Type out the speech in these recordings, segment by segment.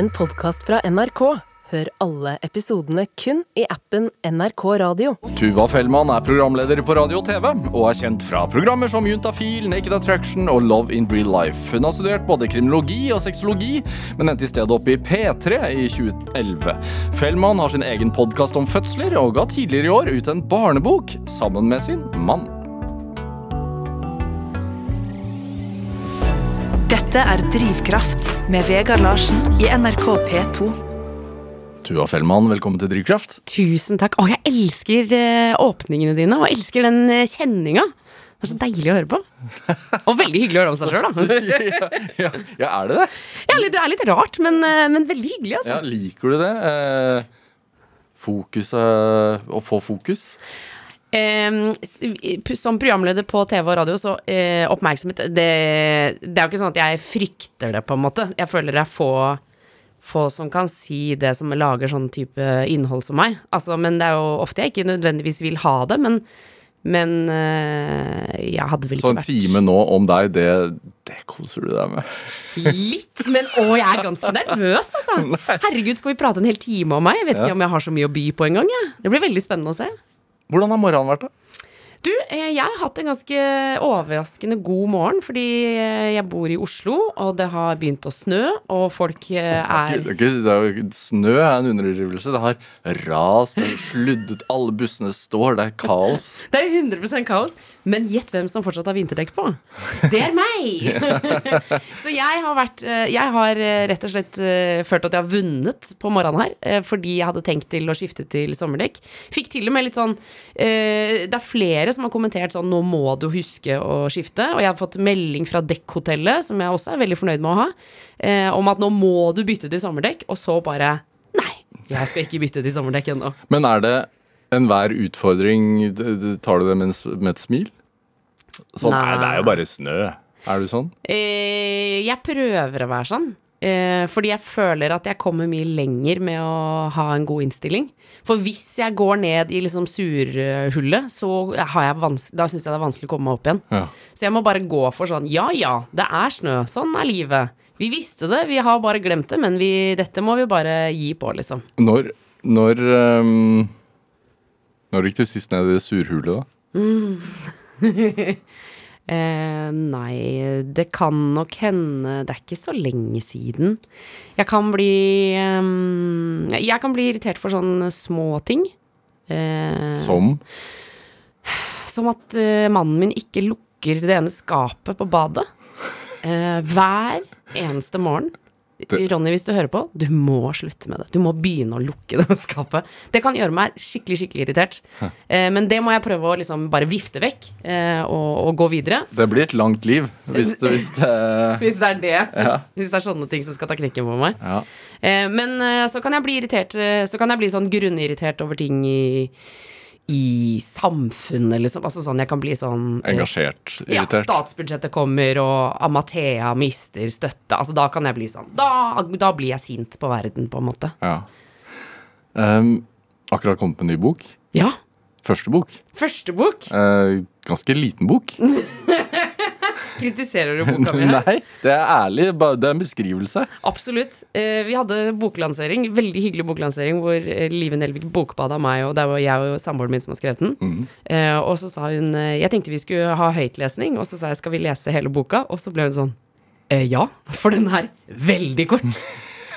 en podkast fra NRK. Hør alle episodene kun i appen NRK Radio. Tuva Fellmann er programleder på radio og TV, og er kjent fra programmer som Juntafil, Naked Attraction og Love in Real Life. Hun har studert både kriminologi og sexologi, men endte i stedet opp i P3 i 2011. Fellmann har sin egen podkast om fødsler, og ga tidligere i år ut en barnebok sammen med sin mann. Dette er Drivkraft med Vegard Larsen i NRK P2. Tuva Fellmann, velkommen til Drivkraft. Tusen takk. Å, jeg elsker eh, åpningene dine, og elsker den uh, kjenninga. Det er så deilig å høre på. Og veldig hyggelig å høre om seg sjøl, da. ja, ja, ja, er det det? Ja, det er litt rart, men, eh, men veldig hyggelig, altså. Ja, liker du det? Fokuset fokus eh, Å få fokus? P- som programleder på TV og radio, så eh, oppmerksomhet det, det er jo ikke sånn at jeg frykter det, på en måte. Jeg føler det er få, få som kan si det som lager sånn type innhold som meg. Altså, men det er jo ofte jeg ikke nødvendigvis vil ha det, men, men eh, jeg hadde vel ikke vært Så en time nå om deg, det, det koser du deg med? Litt, men å, jeg er ganske nervøs, altså. Herregud, skal vi prate en hel time om meg? Jeg vet ikke Ja. om jeg har så mye å by på engang. jeg. Det blir veldig spennende å se. Hvordan har morgenen vært, da? Du, eh, jeg har hatt en ganske overraskende god morgen, fordi eh, jeg bor i Oslo, og det har begynt å snø, og folk eh, er det er ikke- det er ikke- Snø er en underdrivelse. Det har rast, det har sluddet, alle bussene står, det er kaos. Det er 100% kaos. Men gjett hvem som fortsatt har vinterdekk på. Det er meg! Så jeg har vært eh, Jeg har eh, rett og slett eh, følt at jeg har vunnet på morgenen her, fordi jeg hadde tenkt til å skifte til sommerdekk. Fikk til og med litt sånn Det er flere som har kommentert sånn 'nå må du huske å skifte', og jeg har fått melding fra Dekkhotellet, som jeg også er veldig fornøyd med å ha, om at 'nå må du bytte til sommerdekk', og så bare Nei, jeg skal ikke bytte til sommerdekk ennå. Men er det enhver utfordring Tar du det med, med et smil? Sånn, Nei. nei, det er jo bare snø. Er du sånn? Eh, jeg prøver å være sånn. Eh, fordi jeg føler at jeg kommer mye lenger med å ha en god innstilling. For hvis jeg går ned i liksom surhullet, så har da syns jeg det er vanskelig å komme meg opp igjen. Ja. Så jeg må bare gå for sånn ja ja, det er snø, sånn er livet. Vi visste det, vi har bare glemt det, men vi, dette må vi bare gi på, liksom. Når Når ehm, Når gikk du sist ned i det surhulet, da? Eh, nei, det kan nok hende Det er ikke så lenge siden. Jeg kan bli ehm, Jeg kan bli irritert for sånne små ting. Eh, Som? som at eh, mannen min ikke lukker det ene skapet på badet. Eh, hver eneste morgen. Ronny, hvis du hører på, du må slutte med det. Du må begynne å lukke det skapet. Det kan gjøre meg skikkelig skikkelig irritert. Eh, men det må jeg prøve å liksom bare vifte vekk eh, og, og gå videre. Det blir et langt liv hvis, det- hvis det Hvis det er det. Ja. Hvis det er sånne ting som skal ta knekken på meg. Ja. Eh, men eh, så kan jeg bli irritert eh, Så kan jeg bli sånn grunnirritert over ting i, i samfunnet, liksom. Altså sånn, jeg kan bli sånn Engasjert, Engasjert, Ja, statsbudsjettet kommer, og Amathea mister støtte. Altså, da kan jeg bli sånn Da, da blir jeg sint på verden, på en måte. Ja. Um, akkurat kommet med en ny bok. Ja. Første bok. Første bok. Uh, ganske liten bok. Kritiserer du boka mi? Nei, det er ærlig. Det er en beskrivelse. Absolutt. Eh, vi hadde boklansering, veldig hyggelig boklansering, hvor eh, Live Nelvik bokbada meg, og det var jeg og samboeren min som har skrevet den. Eh, og så sa hun Jeg tenkte vi skulle ha høytlesning, og så sa jeg skal vi lese hele boka, og så ble hun sånn eh, Ja, for den er veldig kort.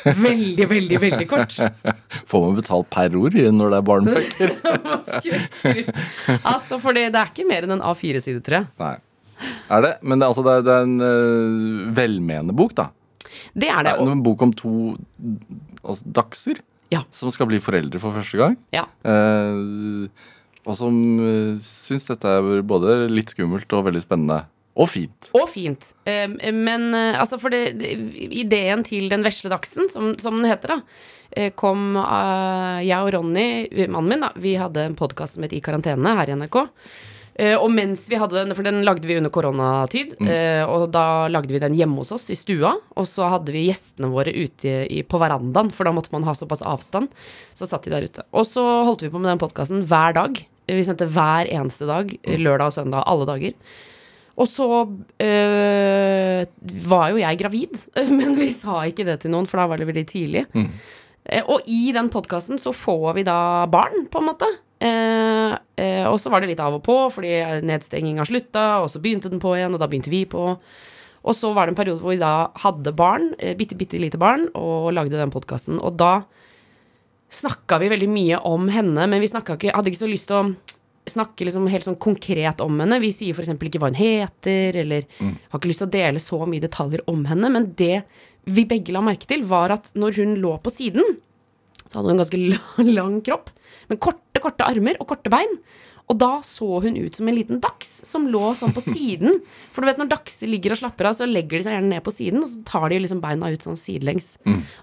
Veldig, veldig, veldig kort. Får man betalt per ord når det er barnebøker? Altså, for det, det er ikke mer enn en A4-side, tror jeg. Nei. Er det? Men det, altså, det, er, det er en uh, velmenende bok, da. Det er Det det. er en bok om to altså, dachser Ja. som skal bli foreldre for første gang. Ja. Uh, og som uh, syns dette er både litt skummelt og veldig spennende. Og fint. Og fint. Eh, men altså, for det, ideen til Den vesle dachsen, som, som den heter, da, kom av jeg og Ronny, mannen min, da, vi hadde en podkast som het I karantene her i NRK. Eh, og mens vi hadde den, for den lagde vi under koronatid, eh, og da lagde vi den hjemme hos oss i stua. Og så hadde vi gjestene våre ute i, på verandaen, for da måtte man ha såpass avstand. Så satt de der ute. Og så holdt vi på med den podkasten hver dag. Vi sendte hver eneste dag, eh, lørdag og søndag, alle dager. Og så øh, var jo jeg gravid, men vi sa ikke det til noen, for da var det veldig tidlig. Eh, Og i den podkasten så får vi da barn, på en måte. Eh, eh, og så var det litt av og på, fordi nedstenginga slutta, og så begynte den på igjen, og da begynte vi på. Og så var det en periode hvor vi da hadde barn, eh, bitte, bitte lite barn, og lagde den podkasten. Og da snakka vi veldig mye om henne, men vi ikke, hadde ikke så lyst til å snakke liksom helt sånn konkret om henne. Vi sier f.eks. ikke hva hun heter, eller har ikke lyst til å dele så mye detaljer om henne. Men det vi begge la merke til, var at når hun lå på siden, så hadde hun en ganske lang, kropp, men korte, korte armer og korte bein. Og da så hun ut som en liten dachs som lå sånn på siden. For du vet når dachser ligger og slapper av, så legger de seg gjerne ned på siden, og så tar de liksom beina ut sånn sidelengs.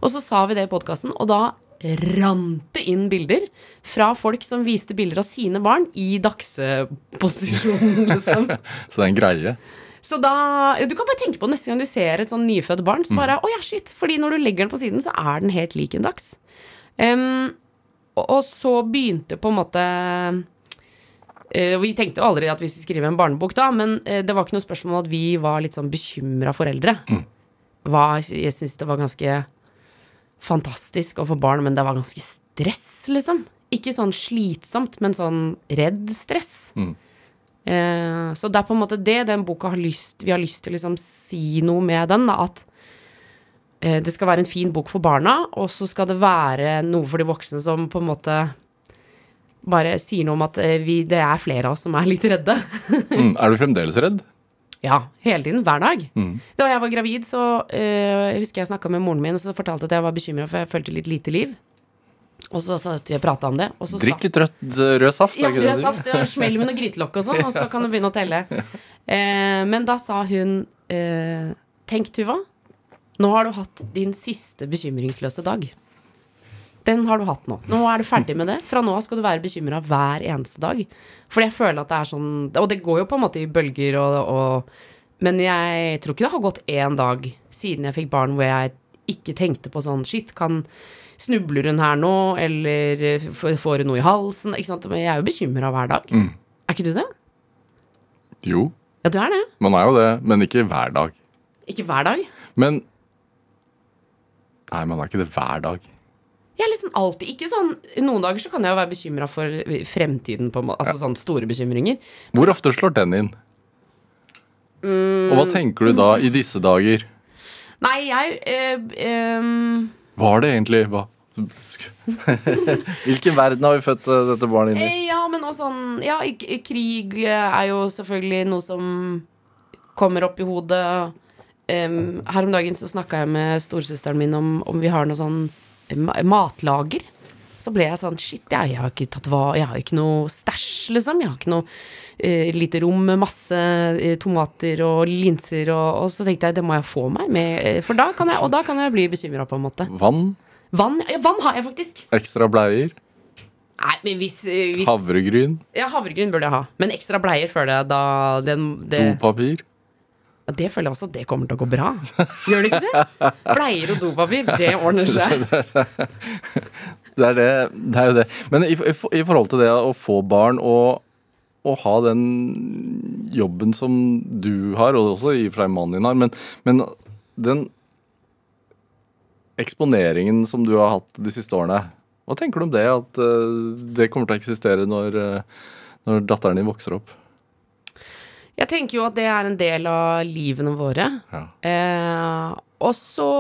Og så sa vi det i podkasten, og da rant det inn bilder fra folk som viste bilder av sine barn i dachseposisjon, liksom. Så det er en greie. Så da Du kan bare tenke på det neste gang du ser et sånn nyfødt barn. Så bare Å ja, shit. Fordi når du legger den på siden, så er den helt lik en dachs. Em, og, så begynte på en måte eh, Vi tenkte jo aldri at vi skulle skrive en barnebok da, men eh, det var ikke noe spørsmål om at vi var litt sånn bekymra foreldre. Var, jeg syns det var ganske fantastisk å få barn, men det var ganske stress, liksom. Ikke sånn slitsomt, men sånn redd stress. Mm. Eh, så det er på en måte det den boka har lyst Vi har lyst til å liksom si noe med den, da, at det skal være en fin bok for barna, og så skal det være noe for de voksne som på en måte bare sier noe om at eh, vi, det er flere av oss som er litt redde. Mm. Er du fremdeles redd? Ja, hele tiden. Hver dag. Mm. Da jeg var gravid, så uh, husker jeg snakka med moren min, og så fortalte at jeg var bekymra for jeg følte litt lite liv. Og så satt vi og prata om det. Drikk litt rød, rød saft. ja, rød saft. ja, Smell med noe grytelokk og sånn, og så kan du begynne å telle. Uh, men da sa hun uh, Tenk, Tuva. Nå har du hatt din siste bekymringsløse dag. Den har du hatt nå. Nå er du ferdig med det. Fra nå av skal du være bekymra hver eneste dag. Fordi jeg føler at det er sånn Og det går jo på en måte i bølger og, og Men jeg tror ikke det har gått én dag siden jeg fikk barn hvor jeg ikke tenkte på sånn Shit, kan Snubler hun her nå, eller får hun noe i halsen? Ikke sant? Men jeg er jo bekymra hver dag. Mm. Er ikke du det? Jo, Ja, du er det. man er jo det, men ikke hver dag. Ikke hver dag. Men Nei, man er ikke det hver dag. Jeg er liksom alltid Ikke sånn Noen dager så kan jeg jo være bekymra for fremtiden, på. Altså sånn store bekymringer. Hvor ofte slår den inn? Og hva tenker du da i disse dager? Nei, jeg øh, øh, Var det egentlig hva? Hvilken verden har vi født eh, dette barnet inn i? eh, Ja, men også sånn Ja, krig er jo selvfølgelig noe som kommer opp i hodet. Em, her om dagen så snakka jeg med storesøsteren min om om vi har noe sånn matlager. Så ble jeg sånn Shit, jeg, jeg har ikke tatt hva Jeg har ikke noe stæsj, liksom. Jeg har ikke noe uh, lite rom med masse uh, tomater og linser og, og så tenkte jeg det må jeg få meg med, eh, for da kan jeg, og da kan jeg bli bekymra, på en måte. Vann? Vann, ja, vann har jeg faktisk. Ekstra bleier? Nei, men hvis, hvis Havregryn? Ja, havregryn burde jeg ha. Men ekstra bleier føler jeg da den, det, Dopapir? Ja, det føler jeg også at det kommer til å gå bra. Gjør det ikke det? Bleier og dopapir, det ordner seg. Det er, det, det er jo det. Men i, i, i forhold til det å få barn og, å ha den jobben som du har, og også i og for seg mannen din har, men, men den eksponeringen som du har hatt de siste årene, hva tenker du om det? At eh, det kommer til å eksistere når, eh, når datteren din vokser opp? Jeg tenker jo at det er en del av livene våre. Ja. Eh, og så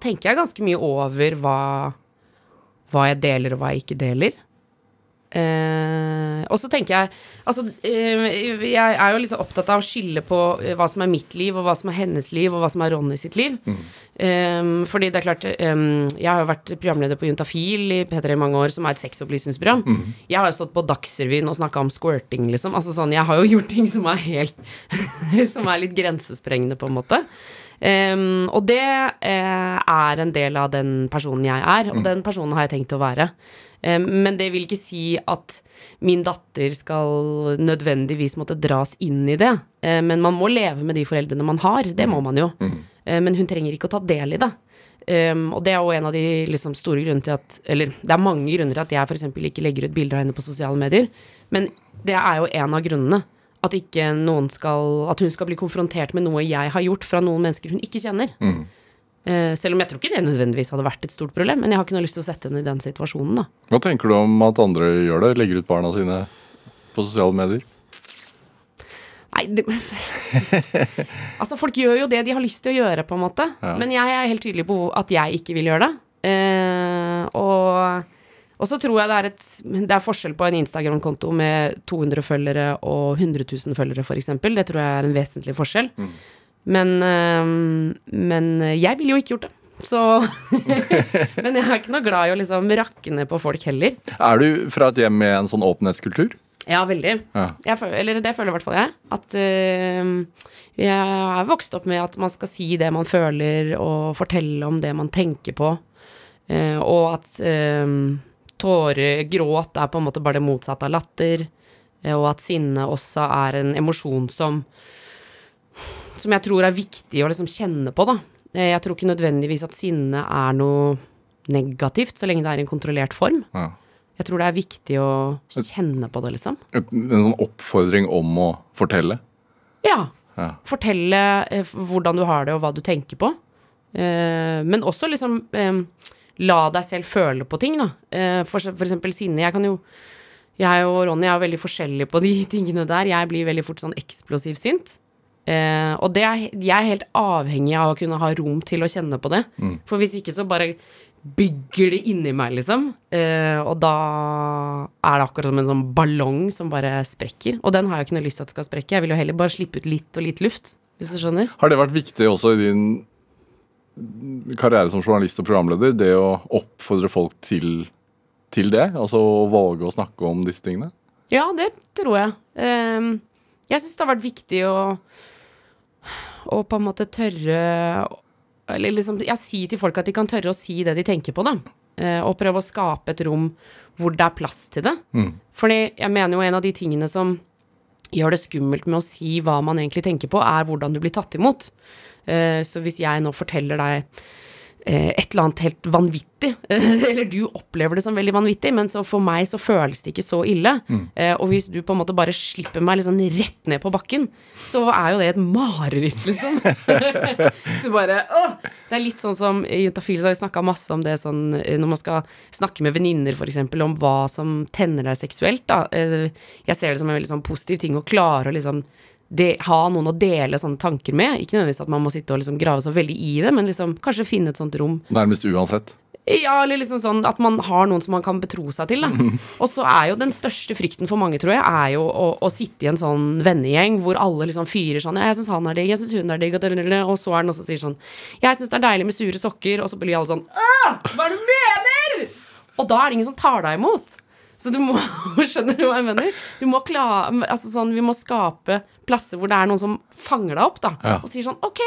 tenker jeg ganske mye over hva, hva jeg deler, og hva jeg ikke deler. Eh, og så tenker jeg Altså, eh, jeg er jo liksom opptatt av å skille på eh, hva som er mitt liv, og hva som er hennes liv, og hva som er Ronny sitt liv. Eh, fordi det er klart eh, Jeg har jo vært programleder på Juntafil i P3 i mange år, som er et sexopplysningsprogram. Jeg har jo stått på Dagsrevyen og snakka om squirting, liksom. Altså sånn, jeg har jo gjort ting som er helt Som er litt grensesprengende, på en måte. Um, og det eh, er en del av den personen jeg er, og den personen har jeg tenkt å være. Men det vil ikke si at min datter skal nødvendigvis måtte dras inn i det. Men man må leve med de foreldrene man har, det må man jo. Eh, men hun trenger ikke å ta del i det. Og det er jo en av de liksom, store grunnene til at Eller det er mange grunner til at jeg f.eks. ikke legger ut bilder av henne på sosiale medier. Men det er jo en av grunnene. At skal At hun skal bli konfrontert med noe jeg har gjort fra noen mennesker hun ikke kjenner. Eh, selv om jeg tror ikke det nødvendigvis hadde vært et stort problem, men jeg har ikke noe lyst til å sette henne i den situasjonen, da. Hva tenker du om at andre gjør det? Legger ut barna sine på sosiale medier? Nei, det, altså folk gjør jo det de har lyst til å gjøre, på en måte. Ja. Men jeg er helt tydelig på at jeg ikke vil gjøre det. Eh, og, og så tror jeg det er et Det er forskjell på en Instagram-konto med 200 følgere og 100 000 følgere, f.eks. Det tror jeg er en vesentlig forskjell. Men, eh, men jeg ville jo ikke gjort det. Så Men jeg er ikke noe glad i å liksom rakne på folk heller. Er du fra et hjem med en sånn åpenhetskultur? Ja, veldig. Ja. Føler, eller det føler i hvert fall jeg. At uh, jeg er vokst opp med at man skal si det man føler, og fortelle om det man tenker på. Uh, og at uh, tårer, gråt, er på en måte bare det motsatte av latter. og at sinne også er en emosjon som Som jeg tror er viktig å liksom kjenne på, da. Eh, jeg tror ikke nødvendigvis at sinne er noe negativt, så lenge det er i en kontrollert form. Ja. Jeg tror det er viktig å kjenne på det, liksom. En sånn oppfordring om å fortelle? Ja. Ja. Fortelle eh, hvordan du har det, og hva du tenker på. Eh, men også liksom eh, la deg selv føle på ting, da. Eh, for, for eksempel sinne. Jeg kan jo Jeg og Ronny er veldig forskjellige på de tingene der. Jeg blir veldig fort sånn eksplosiv sint. Eh, og det er, jeg er helt avhengig av å kunne ha rom til å kjenne på det. For hvis ikke så bare bygger det inni meg, liksom. Eh, og da er det akkurat som en sånn ballong som bare sprekker. Og den har jeg ikke noe lyst til at skal sprekke. Jeg vil jo heller bare slippe ut litt og litt luft, hvis du skjønner. Har det vært viktig også i din karriere som journalist og programleder, det å oppfordre folk til, til det? Altså å våge å snakke om disse tingene? Ja, det tror jeg. Eh, jeg syns det har vært viktig å, å på en måte tørre Eller liksom Jeg sier til folk at de kan tørre å si det de tenker på, da. Eh, og prøve å skape et rom hvor det er plass til det. Fordi jeg mener jo en av de tingene som gjør det skummelt med å si hva man egentlig tenker på, er hvordan du blir tatt imot. Eh, så hvis jeg nå forteller deg et eller annet helt vanvittig, eller du opplever det som veldig vanvittig, men så for meg så føles det ikke så ille. Mm. og hvis du på en måte bare slipper meg liksom rett ned på bakken, så er jo det et mareritt, liksom. så bare åh! Det er litt sånn som i Juntafil så har vi snakka masse om det sånn eh, når man skal snakke med venninner, f.eks., om hva som tenner deg seksuelt, da. Eh, jeg ser det som en veldig sånn positiv ting å klare å liksom det, ha noen å dele sånne tanker med. Ikke nødvendigvis at man må sitte og liksom grave så veldig i det, men liksom kanskje finne et sånt rom. Nærmest uansett. Ja, eller liksom sånn at man har noen som man kan betro seg til, da. Og så er jo den største frykten for mange, tror jeg, er jo å, å sitte i en sånn vennegjeng hvor alle liksom fyrer sånn jeg syns han er digg, jeg syns hun er digg, og, så er det noen som sier sånn Jeg syns det er deilig med sure sokker, og så blir alle sånn hva er det du mener?! Og da er det ingen som tar deg imot. Så du må Skjønner du hva jeg mener? Du må klare Altså sånn, vi må skape plasser hvor det er noen som fanger deg opp, da. Ja. Og sier sånn OK,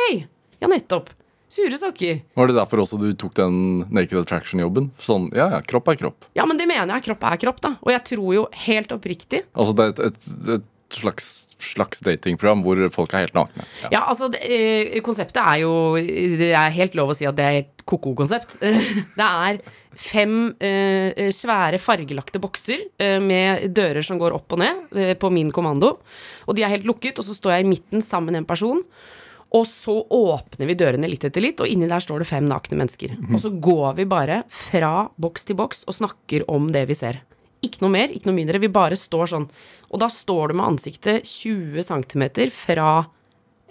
ja, nettopp. Sure sokker. Var det derfor også du tok den Naked Attraction-jobben? Sånn, ja ja, kropp er kropp. Ja, men det mener jeg. Kropp er kropp, da. Og jeg tror jo helt oppriktig Altså det er et, et, et slags, slags datingprogram hvor folk er helt nakne. Ja. Ja, altså, det, eh, konseptet er jo Det er helt lov å si at det er et ko-ko-konsept. Det er fem eh, svære fargelagte bokser eh, med dører som går opp og ned eh, på min kommando. Og de er helt lukket, og så står jeg i midten sammen med en person. Og så åpner vi dørene litt etter litt, og inni der står det fem nakne mennesker. Og så går vi bare fra boks til boks og snakker om det vi ser. Ikke noe mer, ikke noe mindre. Vi bare står sånn. Og da står du med ansiktet 20 cm fra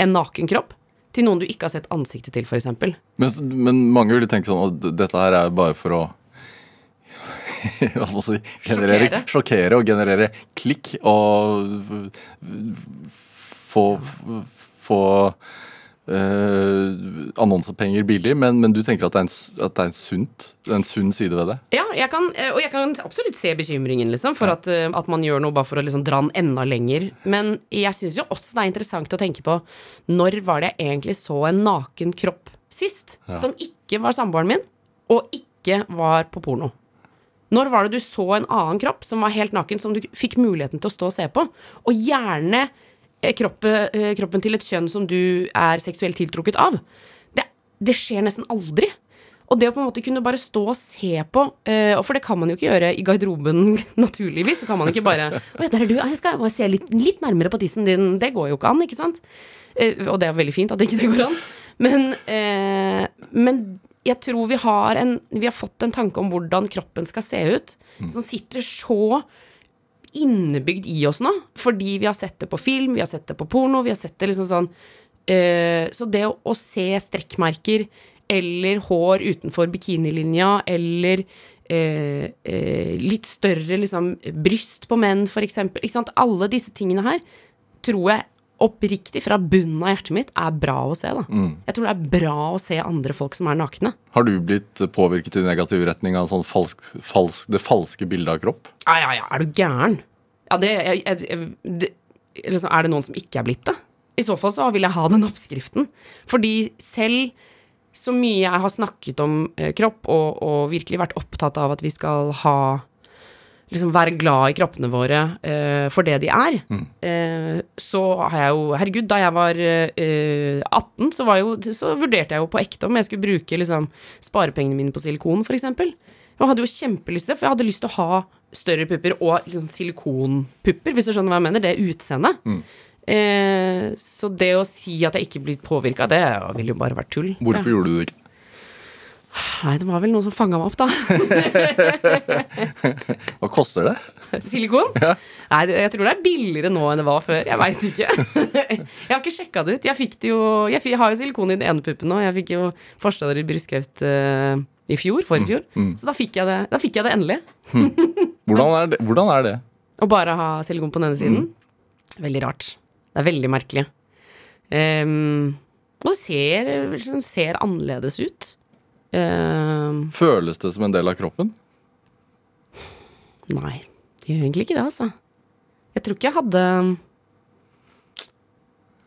en naken kropp til noen du ikke har sett ansiktet til, f.eks. Men, men mange ville tenke sånn at dette her er bare for å hva skal man si generere, Sjokkere. Sjokkere og generere klikk og få, få eh, annonsepenger billig. Men, men du tenker at det er en, at det er en, sunt, det er en sunn side ved det? Ja, jeg kan, eh, og jeg kan absolutt se bekymringen, liksom, for at, eh, at man gjør noe bare for å liksom dra den enda lenger. Men jeg syns jo også det er interessant å tenke på når var det jeg egentlig så en naken kropp sist? Som ikke var samboeren min, og ikke var på porno. Når var det du så en annen kropp som var helt naken, som du fikk muligheten til å stå og se på? Og gjerne kroppen, eh, kroppen til et kjønn som du er seksuelt tiltrukket av. Det, det skjer nesten aldri. Og det å på en måte kunne bare stå og se på, eh, og for det kan man jo ikke gjøre i garderoben naturligvis, så kan man ikke bare Å ja, der er du. Ah, Jeg skal bare se litt, litt nærmere på tissen din. Det går jo ikke an, ikke sant? Eh, og det er veldig fint at ikke det går an. Men, eh, men jeg tror vi har, en, vi har fått en tanke om hvordan kroppen skal se ut, som sitter så innebygd i oss nå, fordi vi har sett det på film, vi har sett det på porno, vi har sett det liksom sånn uh, Så det å, å se strekkmerker eller hår utenfor bikinilinja eller eh, eh, litt større liksom bryst på menn, for eksempel? Alle disse tingene her tror jeg oppriktig fra bunnen av hjertet mitt er bra å se, da. Jeg tror det er bra å se andre folk som er nakne. Har du blitt påvirket i negativ retning av sånn falsk, falsk, det falske bildet av kropp? Ja, ja, ja, er du gæren? Ja, det, jeg, jeg, jeg, det liksom, Er det noen som ikke er blitt det? I så fall så vil jeg ha den oppskriften. Fordi selv så mye jeg har snakket om eh, kropp, og, og virkelig vært opptatt av at vi skal ha Liksom være glad i kroppene våre uh, for det de er, eh, så har jeg jo Herregud, da jeg var uh, 18, så, var jo, så vurderte jeg jo på ekte om jeg skulle bruke liksom, sparepengene mine på silikon, eksempel. Jeg hadde jo kjempelyst til det, for jeg hadde lyst til å ha større pupper og liksom silikonpupper, hvis du skjønner hva jeg mener. Det utseendet. Eh, så det å si at jeg ikke blir påvirka, det ville jo bare vært tull. Hvorfor gjorde du det ikke? Nei, det var vel noen som fanga meg opp, da. Hva koster det? Silikon? Nei, jeg tror det er billigere nå enn det var før. Jeg veit ikke. jeg har ikke sjekka det ut. Jeg det jo Jeg har jo silikon i den ene puppen nå. Jeg fikk jo forstader i brystkreft uh, i fjor, forrige fjor. Så da fikk, jeg det, fikk jeg det endelig. Hvordan er det? Hvordan er det? Å bare ha silikon på den ene siden. Veldig rart. Det er veldig merkelig. Um, og det ser, ser annerledes ut. Ehm, Føles det som en del av kroppen? nei, det gjør egentlig ikke det, altså. Jeg tror ikke jeg hadde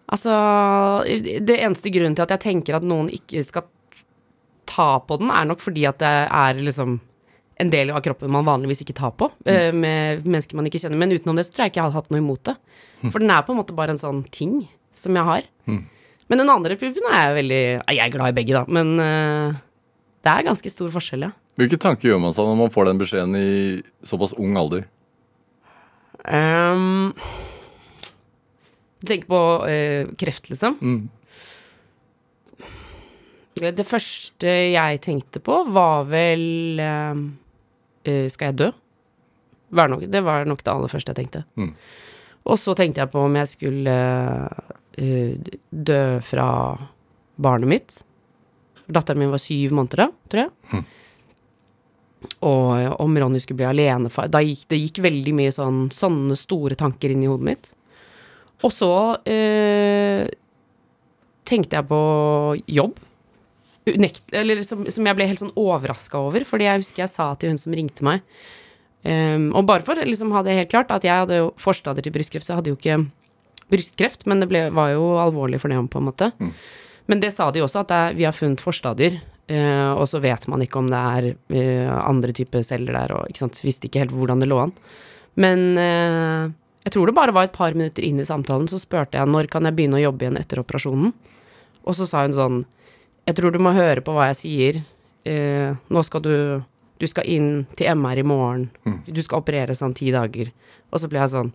Altså, det eneste grunnen til at jeg tenker at noen ikke skal ta på den, er nok fordi at det er liksom en del av kroppen man vanligvis ikke tar på, mm. med mennesker man ikke kjenner. Men utenom det så tror jeg ikke jeg hadde hatt noe imot det. For den er på en måte bare en sånn ting som jeg har. Men den andre puppen er jeg veldig Jeg er glad i begge, da, men eh, det er ganske stor forskjell, ja. Hvilke tanker gjør man seg når man får den beskjeden i såpass ung alder? Um, du tenker på uh, kreft, liksom? Mm. Det første jeg tenkte på, var vel eh, Skal jeg dø? Det var nok det aller første jeg tenkte. Mm. Og så tenkte jeg på om jeg skulle uh, dø fra barnet mitt. Datteren min var syv måneder da, tror jeg. Og eh, om Ronny skulle bli alenefar Da gikk det gikk veldig mye sånn, sånne store tanker inn i hodet mitt. Og så eh, tenkte jeg på jobb. Unekt, eller som, som jeg ble helt sånn overraska over, fordi jeg husker jeg sa til hun som ringte meg um, Og bare for liksom ha det helt klart, at jeg hadde jo forstadier til brystkreft, så jeg hadde jo ikke brystkreft, men det ble, var jo alvorlig for det, på en måte. Men det sa de også, at er, vi har funnet forstadier, Uh, og så vet man ikke om det er uh, andre typer celler der, og ikke sant, visste ikke helt hvordan det lå an. Men uh, jeg tror det bare var et par minutter inn i samtalen, så spurte jeg når kan jeg begynne å jobbe igjen etter operasjonen. Og så sa hun sånn Jeg tror du må høre på hva jeg sier. Nå skal du Du skal inn til MR i morgen. Du skal opereres om ti dager. Og så ble jeg sånn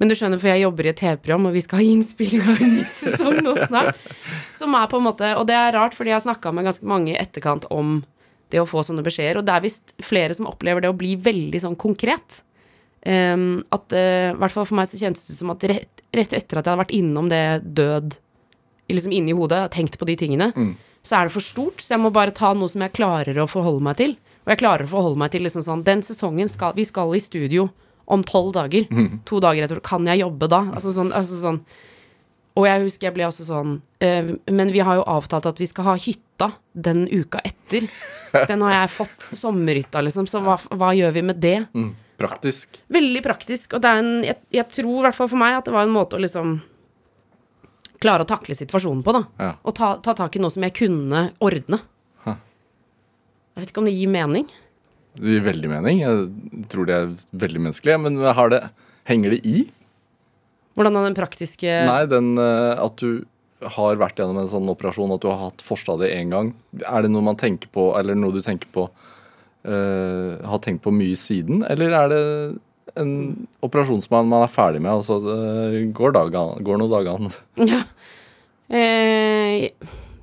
Men du skjønner, for jeg jobber i et TV-program, og vi skal ha innspilling av en ny sesong nå snart. Som er på en måte Og det er rart, fordi jeg har snakka med ganske mange i etterkant om det å få sånne beskjeder, og det er visst flere som opplever det å bli veldig sånn konkret. Um, at I I hvert fall for meg så kjentes det som at rett, rett etter at jeg hadde vært innom det død liksom inni hodet, tenkt på de tingene, så er det for stort. Så jeg må bare ta noe som jeg klarer å forholde meg til. Og jeg klarer å forholde meg til liksom sånn Den sesongen skal Vi skal i studio om tolv dager. To dager etter. Kan jeg jobbe da? Altså sånn, altså sånn Og jeg husker jeg ble også sånn eh, Men vi har jo avtalt at vi skal ha hytta den uka etter. Den har jeg fått, sommerhytta, liksom. Så hva, hva gjør vi med det? Mm. Praktisk. Veldig praktisk. Og det er en jeg, jeg tror i hvert fall for meg at det var en måte å liksom klare å takle situasjonen på, da. Ja. Og ta, ta tak i noe som jeg kunne ordne. Huh. Jeg vet ikke om det gir mening. Det gir veldig mening. Jeg tror det er veldig menneskelig. Men har det, henger det i? Hvordan er den praktiske Nei, den eh, at du har vært gjennom en sånn operasjon at du har hatt forstadiet én gang, er det noe man tenker på, eller noe du tenker på uh, har tenkt på mye siden, eller er det en operasjon som man, man er ferdig med, og så det går, dagen, går noen dager an? Ja. Eh,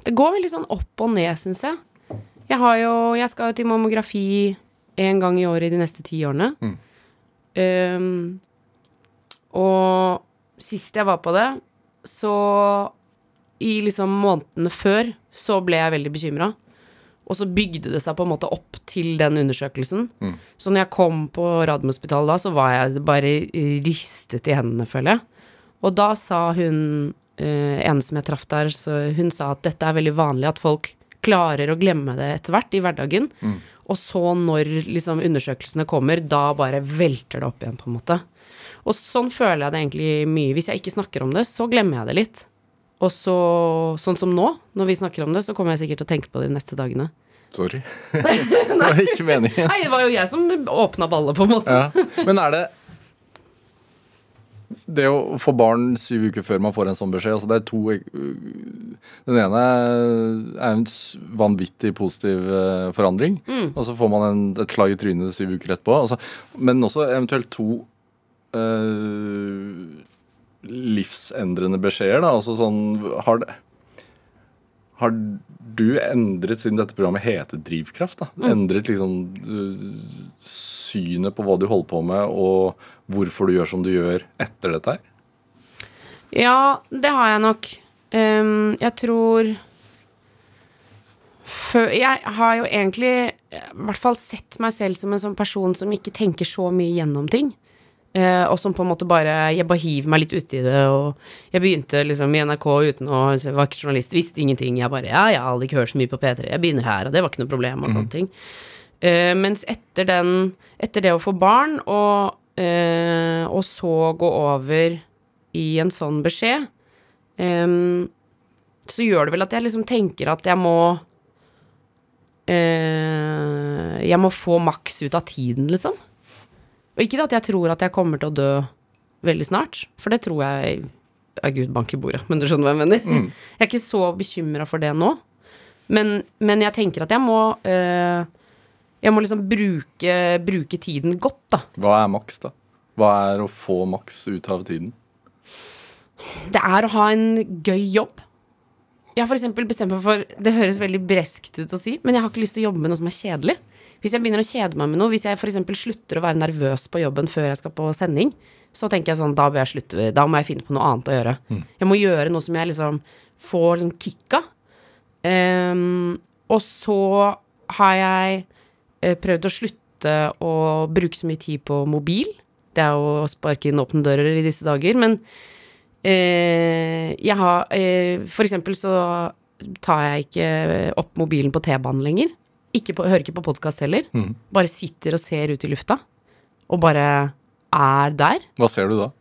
det går veldig sånn opp og ned, syns jeg. Jeg, har jo, jeg skal jo til mammografi én gang i året i de neste ti årene. Mm. Um, og sist jeg var på det, så I liksom månedene før så ble jeg veldig bekymra. Og så bygde det seg på en måte opp til den undersøkelsen. Mm. Så når jeg kom på Radiumhospitalet da, så var jeg bare ristet i hendene, føler jeg. Og da sa hun en ene som jeg traff der, så hun sa at dette er veldig vanlig at folk klarer å glemme det etter hvert i hverdagen. Og så når liksom undersøkelsene kommer, da bare velter det opp igjen, på en måte. Og sånn føler jeg det egentlig mye. Hvis jeg ikke snakker om det, så glemmer jeg det litt. Og så, sånn som nå, når vi snakker om det, så kommer jeg sikkert til å tenke på det de neste dagene. Sorry. det var ikke meningen. Nei, det var jo jeg som åpna ballet, på en måte. Ja. Men er det Det å få barn syv uker før man får en sånn beskjed altså Det er to Den ene er en vanvittig positiv forandring, forandring. Og så får man en, et slag i trynet syv uker etterpå. Altså, men også eventuelt to øh, livsendrende beskjeder. Da. Altså sånn Har det har du endret, siden dette programmet heter Drivkraft, da, endret liksom øh, synet på hva du holder på med, og hvorfor du gjør som du gjør etter dette her? Ja, det har jeg nok. Um, jeg tror før, Jeg har jo egentlig i hvert fall sett meg selv som en sånn person som ikke tenker så mye gjennom ting. Eh, og som på en måte bare Jeg bare hiver meg litt uti det, og jeg begynte liksom i NRK uten å Jeg var ikke journalist, visste ingenting. Jeg bare Ja, jeg hadde ikke hørt så mye på P3, jeg begynner her, og det var ikke noe problem, og sånne ting. Eh, mens etter den Etter det å få barn, og, uh, og så gå over i en sånn beskjed, um, så gjør det vel at jeg liksom tenker at jeg må uh, Jeg må få maks ut av tiden, liksom. Og ikke at jeg tror at jeg kommer til å dø veldig snart, for det tror jeg er Gud bank i bordet, men du skjønner hva jeg mener? Jeg er ikke så bekymra for det nå, men, men jeg tenker at jeg må eh, Jeg må liksom bruke, bruke tiden godt, da. Hva er maks, da? Hva er å få maks ut av tiden? Det er å ha en gøy jobb. Jeg har eksempel bestemt meg for Det høres veldig breskt ut å si, men jeg har ikke lyst til å jobbe med noe som er kjedelig. Hvis jeg begynner å kjede meg med noe, hvis jeg eksempel slutter å være nervøs på jobben før jeg skal på sending, så tenker jeg sånn, da jeg slutte, da må jeg finne på noe annet å gjøre. Jeg må gjøre noe som jeg liksom får en kick av. Um, og så har jeg prøvd å slutte å bruke så mye tid på mobil. Det er jo å sparke inn åpne dører i disse dager, men eh, jeg har eh, For eksempel så tar jeg ikke opp mobilen på T-banen lenger. Ikke på, hører ikke på podkast heller. Bare sitter og ser ut i lufta. Og bare er der. Hva ser du da?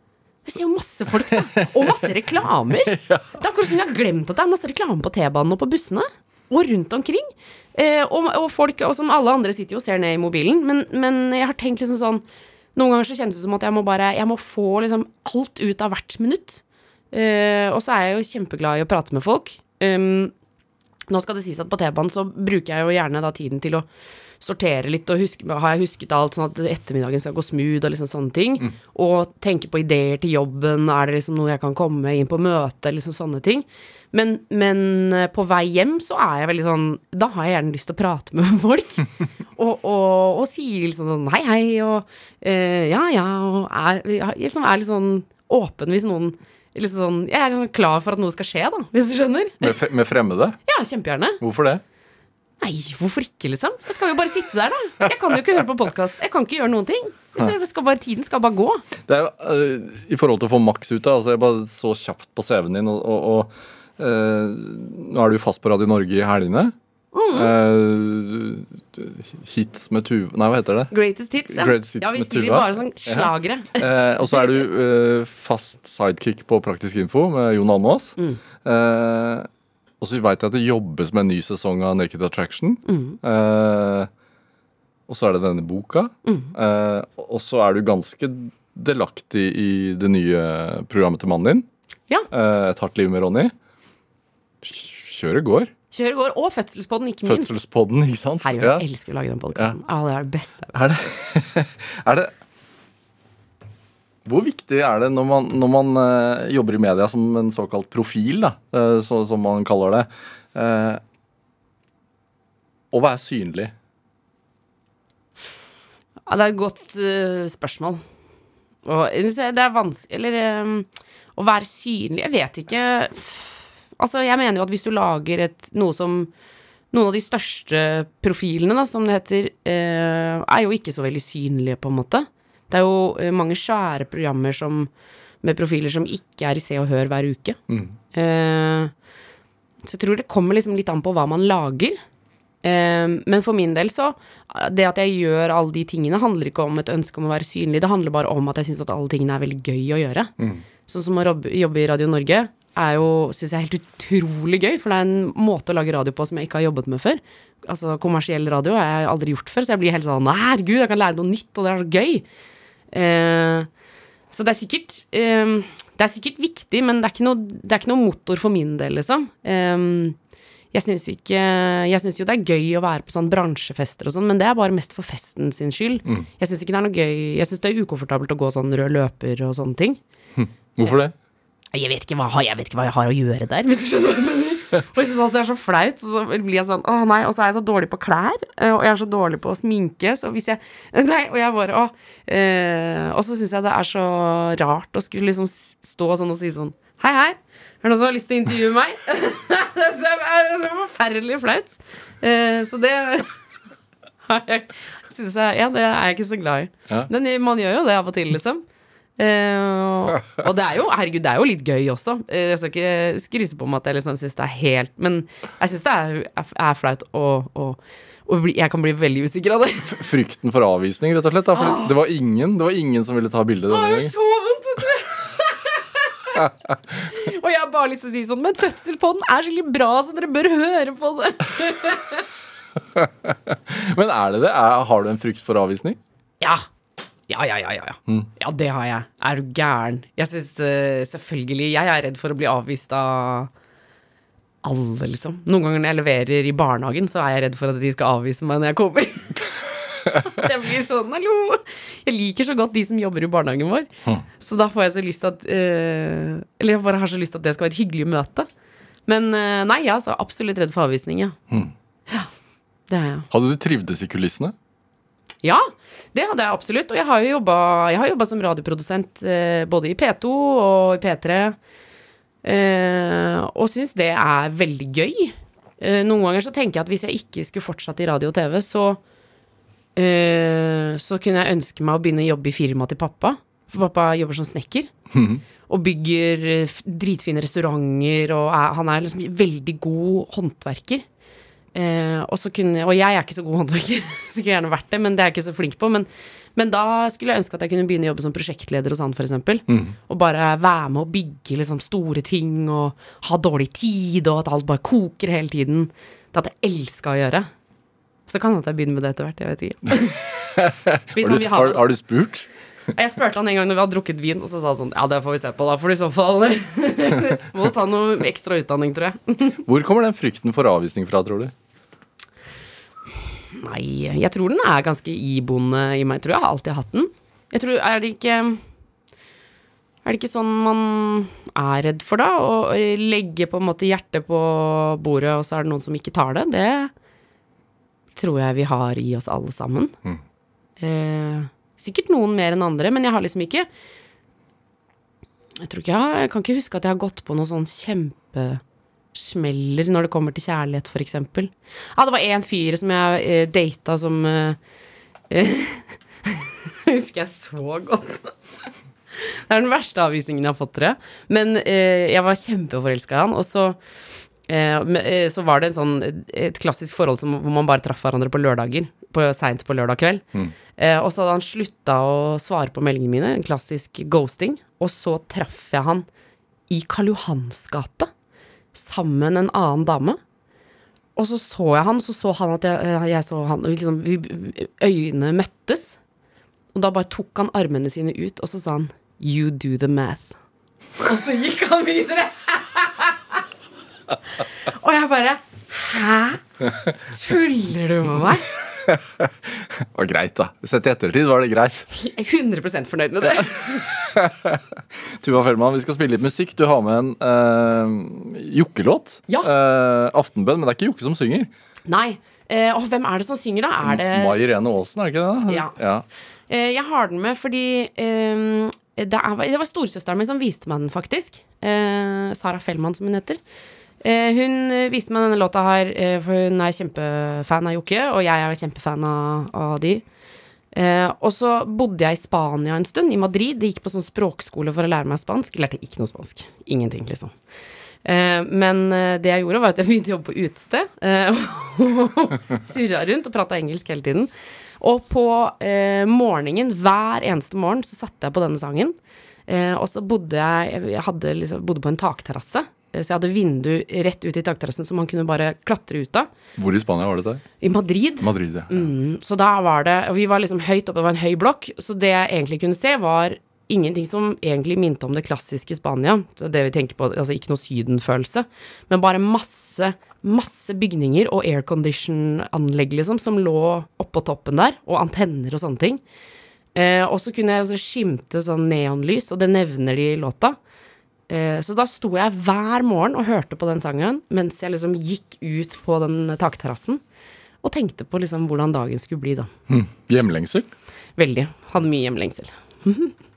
Jeg ser jo masse folk, da. Og masse reklamer. Det er akkurat som jeg har glemt at det er masse reklame på T-banen og på bussene. Og rundt omkring. Eh, og, og folk, og som alle andre, sitter jo og ser ned i mobilen. Men, men jeg har tenkt liksom sånn Noen ganger så kjennes det som at jeg må bare Jeg må få liksom alt ut av hvert minutt. Eh, og så er jeg jo kjempeglad i å prate med folk. Um, nå skal det sies at på T-banen så bruker jeg jo gjerne da tiden til å sortere litt, og huske, har jeg husket alt, sånn at ettermiddagen skal gå smooth, og liksom sånne ting. Og tenke på ideer til jobben, er det liksom noe jeg kan komme inn på møte, liksom sånne ting. Men, men eh, på vei hjem så er jeg veldig sånn Da har jeg gjerne lyst til å prate med folk. og, og, og sier liksom sånn hei, hei, og uh, ja, ja, og er, liksom er litt sånn åpen hvis noen liksom sånn, Jeg er liksom klar for at noe skal skje, da, hvis du skjønner. Med, med fremmede? Ja, kjempegjerne. Hvorfor det? Nei, hvorfor ikke, liksom? Jeg skal jo bare sitte der, da. Jeg kan jo ikke høre på podkast. Jeg kan ikke gjøre noen ting. Skal bare, tiden skal bare gå. Det er øh, I forhold til å få maks ut av altså Jeg bare så kjapt på CV-en din, og, og, nå er du fast på Radio Norge i helgene. Uh, hits med Tuva Nei, hva heter det? Greatest hits, ja. Greatest hits ja, vi med spiller bare sånn slagere. Eh, og så er du uh, fast sidekick på Praktisk info med Jon Almaas. Mm. Eh, og så veit jeg at det jobbes med en ny sesong av Naked Attraction. Mm. Eh, og så er det denne boka. Mm. Eh, og så er du ganske delaktig i det nye programmet til mannen din. Ja. Eh, Et hardt liv med Ronny. Kjøret går. Kjøret går, og Fødselspodden, ikke minst. Fødselspodden, ikke sant? Herregud, Ja. jeg elsker å lage den podkasten. Ja. det er det beste. Er det, er det Hvor viktig er det når man, når man uh, jobber i media som en såkalt profil, da, uh, så, som man kaller det, uh, å være synlig? Ja, det er et godt spørsmål. Og det er vanskelig Eller um, å være synlig Jeg vet ikke. Altså, jeg mener jo at hvis du lager et noe som Noen av de største profilene, da, som det heter, eh, er jo ikke så veldig synlige, på en måte. Det er jo eh, mange svære programmer som, med profiler som ikke er i Se og Hør hver uke. Eh, så jeg tror det kommer liksom litt an på hva man lager. Men for min del så Det at jeg gjør alle de tingene, handler ikke om et ønske om å være synlig. Det handler bare om at jeg syns at alle tingene er veldig gøy å gjøre. Sånn som å jobbe i Radio Norge er jo, syns jeg, er helt utrolig gøy. For det er en måte å lage radio på som jeg ikke har jobbet med før. Altså kommersiell radio har jeg aldri gjort før, så jeg blir helt sånn Herregud, jeg kan lære noe nytt, og det er så gøy. Eh, så det er sikkert eh, Det er sikkert viktig, men det er ikke noe, det er ikke noe motor for min del, liksom. Eh, jeg syns ikke Jeg syns jo det er gøy å være på sånn bransjefester og sånn, men det er bare mest for festen sin skyld. Jeg syns ikke det er noe gøy Jeg syns det er ukomfortabelt å gå sånn rød løper og sånne ting. Hvorfor det? Jeg vet ikke hva, jeg vet ikke hva jeg har å gjøre der, hvis du skjønner hva jeg mener. Og jeg syns alltid det er så flaut, så blir jeg sånn Å nei, og så er jeg så dårlig på klær, eh, og jeg er så dårlig på å sminke, så hvis jeg Nei, og jeg bare Å. Eh, og så syns jeg det er så rart å skulle liksom stå sånn og si sånn Hei, hei. Er det noen som har lyst til å intervjue meg? det er så, er så forferdelig flaut. Eh, så det har jeg synes jeg, Ja, det er jeg ikke så glad i. Ja. Men man gjør jo det av og til, liksom. Eh, og det er jo herregud, det er jo litt gøy også. Uh, jeg skal ikke skryte på meg at jeg liksom syns det er helt Men jeg syns det er, er, er flaut, og, å, å bli, jeg kan bli veldig usikker av det. Frykten for avvisning, rett og slett. For det, var ingen, det var ingen som ville ta bilde denne gangen. så vondt, vet du. og jeg har bare lyst til å si sånn Men fødsel på den er skikkelig bra, så dere bør høre på det. Men er det det? Er, har du en frykt for avvisning? Ja. Ja, ja, ja, ja. Ja, ja det har jeg. Er du gæren? Jeg syns eh, selvfølgelig Jeg er redd for å bli avvist av alle, liksom. Noen ganger når jeg leverer i barnehagen, så er jeg redd for at de skal avvise meg når jeg kommer. jeg blir sånn, hallo! Jeg liker så godt de som jobber i barnehagen vår. Så da får jeg så lyst til at uh, Eller jeg bare har så lyst til at det skal være et hyggelig møte. Men uh, nei, jeg er altså absolutt redd for avvisning, ja. Ja, det er jeg. Hadde du trivdes i kulissene? Ja, det hadde jeg absolutt. Og jeg har jo jobba, som radioprodusent eh, både i P2 og i P3. Eh, og syns det er veldig gøy. Eh, noen ganger så tenker jeg at hvis jeg ikke skulle fortsatt i radio og TV, så eh, Så kunne jeg ønske meg å begynne å jobbe i firmaet til pappa. For pappa jobber som snekker. Og bygger dritfine restauranter, og er, han er liksom veldig god håndverker. Eh, og, så kunne, og jeg er ikke så god håndverker, skulle gjerne vært det, men det er jeg ikke så flink på. Men, men da skulle jeg ønske at jeg kunne begynne å jobbe som prosjektleder hos han, f.eks. Mm. Og bare være med å bygge liksom, store ting og ha dårlig tid, og at alt bare koker hele tiden. Det hadde jeg elska å gjøre. Så kan det at jeg begynner med det etter hvert. Jeg vet ikke. Har du, har, har du spurt? Jeg spurte han en gang når vi hadde drukket vin, og så sa han sånn Ja, det får vi se på, da. For i så fall må ta noe ekstra utdanning, tror jeg. Hvor kommer den frykten for avvisning fra, tror du? Nei, jeg tror den er ganske iboende i meg. Jeg tror jeg har alltid hatt den. Jeg tror, Er det ikke Er det ikke sånn man er redd for, da? Å legge på en måte hjertet på bordet, og så er det noen som ikke tar det? Det tror jeg vi har i oss alle sammen. Eh, sikkert noen mer enn andre, men jeg har liksom ikke Jeg tror ikke jeg, har, jeg kan ikke huske at jeg har gått på noen sånn kjempesmeller når det kommer til kjærlighet, for eksempel. Ja, det var en fyr som jeg eh, data som eh, Husker jeg så godt. Det er den verste avvisningen jeg har fått, tror jeg. Men eh, jeg var kjempeforelska i han, og så eh, eh, så var det sånn, et klassisk forhold som, hvor man bare traff hverandre på lørdager. På, Seint på lørdag kveld. Eh, og så hadde han slutta å svare på meldingene mine, en klassisk ghosting. Og så traff jeg han i Karl Johans gate sammen med en annen dame. Og så så jeg han, så så han at jeg, eh, jeg så han, liksom, øynene møttes. Og da bare tok han armene sine ut, og så sa han 'you do the math'. Og så gikk han videre. Og jeg bare Hæ? Tuller du med meg? Det var greit, da. Sett i ettertid var det greit. Jeg er 100% fornøyd med det. Tuva Fellmann, vi skal spille litt musikk. Du har med en uh, jokkelåt. Ja. Uh, Aftenbønn, men det er ikke Jokke som synger. Nei. Uh, og hvem er det som synger, da? Er det Mai Irene Aasen, er det ikke det? Ja. Eh, jeg har den med fordi eh, det, er, det var storesøsteren min som viste meg den, faktisk. Eh, Sara Fellmann, som hun heter. Eh, hun viste meg denne låta her, eh, for hun er kjempefan av Jokke, og jeg er kjempefan av, av de. Eh, og så bodde jeg i Spania en stund, i Madrid. Jeg gikk på sånn språkskole for å lære meg spansk. Lærte ikke noe spansk. Ingenting, liksom. Eh, men eh, det jeg gjorde, var at jeg begynte å jobbe på utested. Eh, og surra rundt og prata engelsk hele tiden. Og på morgenen, hver eneste morgen, så satte jeg på denne sangen. Og så bodde jeg Jeg hadde liksom, bodde på en takterrasse. Eh, Så jeg hadde vindu rett ut i takterrassen som man kunne bare klatre ut av. Hvor i Spania var det der? I Madrid. Madrid, ja. Mm, så da var det Og vi var liksom høyt oppe, det var en høy blokk, så det jeg egentlig kunne se, var ingenting som egentlig minte om det klassiske Spania. Så det vi tenker på, altså ikke noe sydenfølelse, men bare masse, masse bygninger og aircondition-anlegg, liksom, som lå oppå toppen der, og antenner og sånne ting. Eh, og så kunne jeg altså skimte sånn neonlys, og det nevner de i låta. Eh, så da sto jeg hver morgen og hørte på den sangen mens jeg liksom gikk ut på den takterrassen. Og tenkte på liksom hvordan dagen skulle bli, da. Hm. Hjemlengsel? Veldig. Hadde mye hjemlengsel.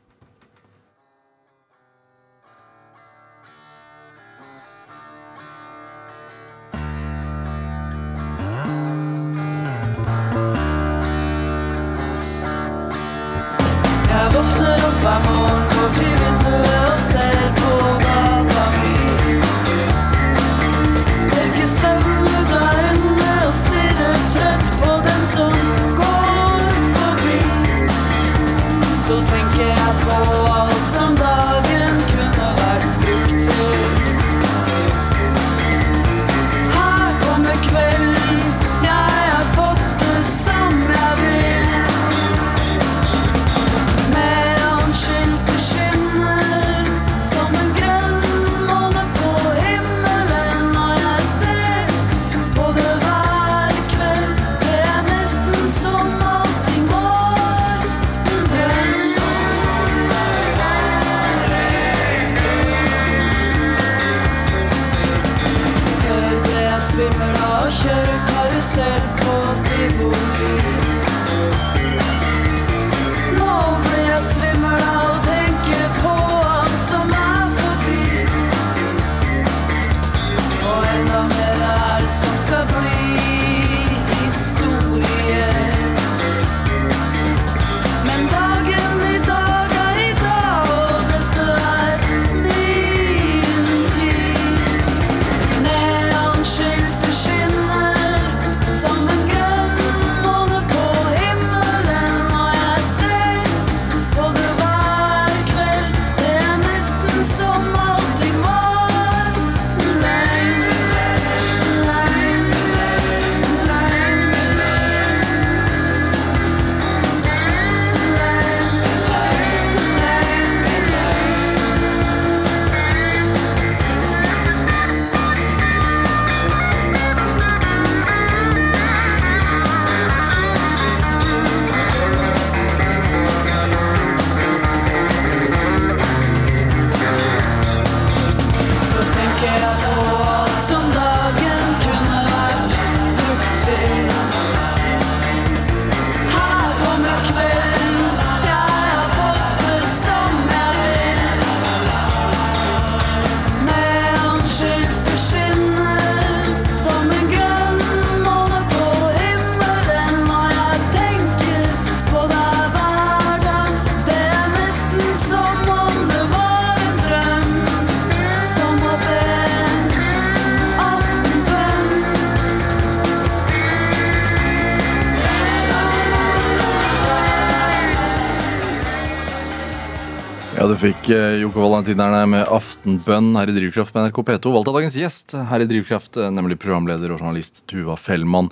du fikk eh, Joko Valentinerne med Aftenbønn her i Drivkraft på NRK P2. Valgt av dagens gjest her i Drivkraft, eh, nemlig programleder og journalist Tuva Fellmann.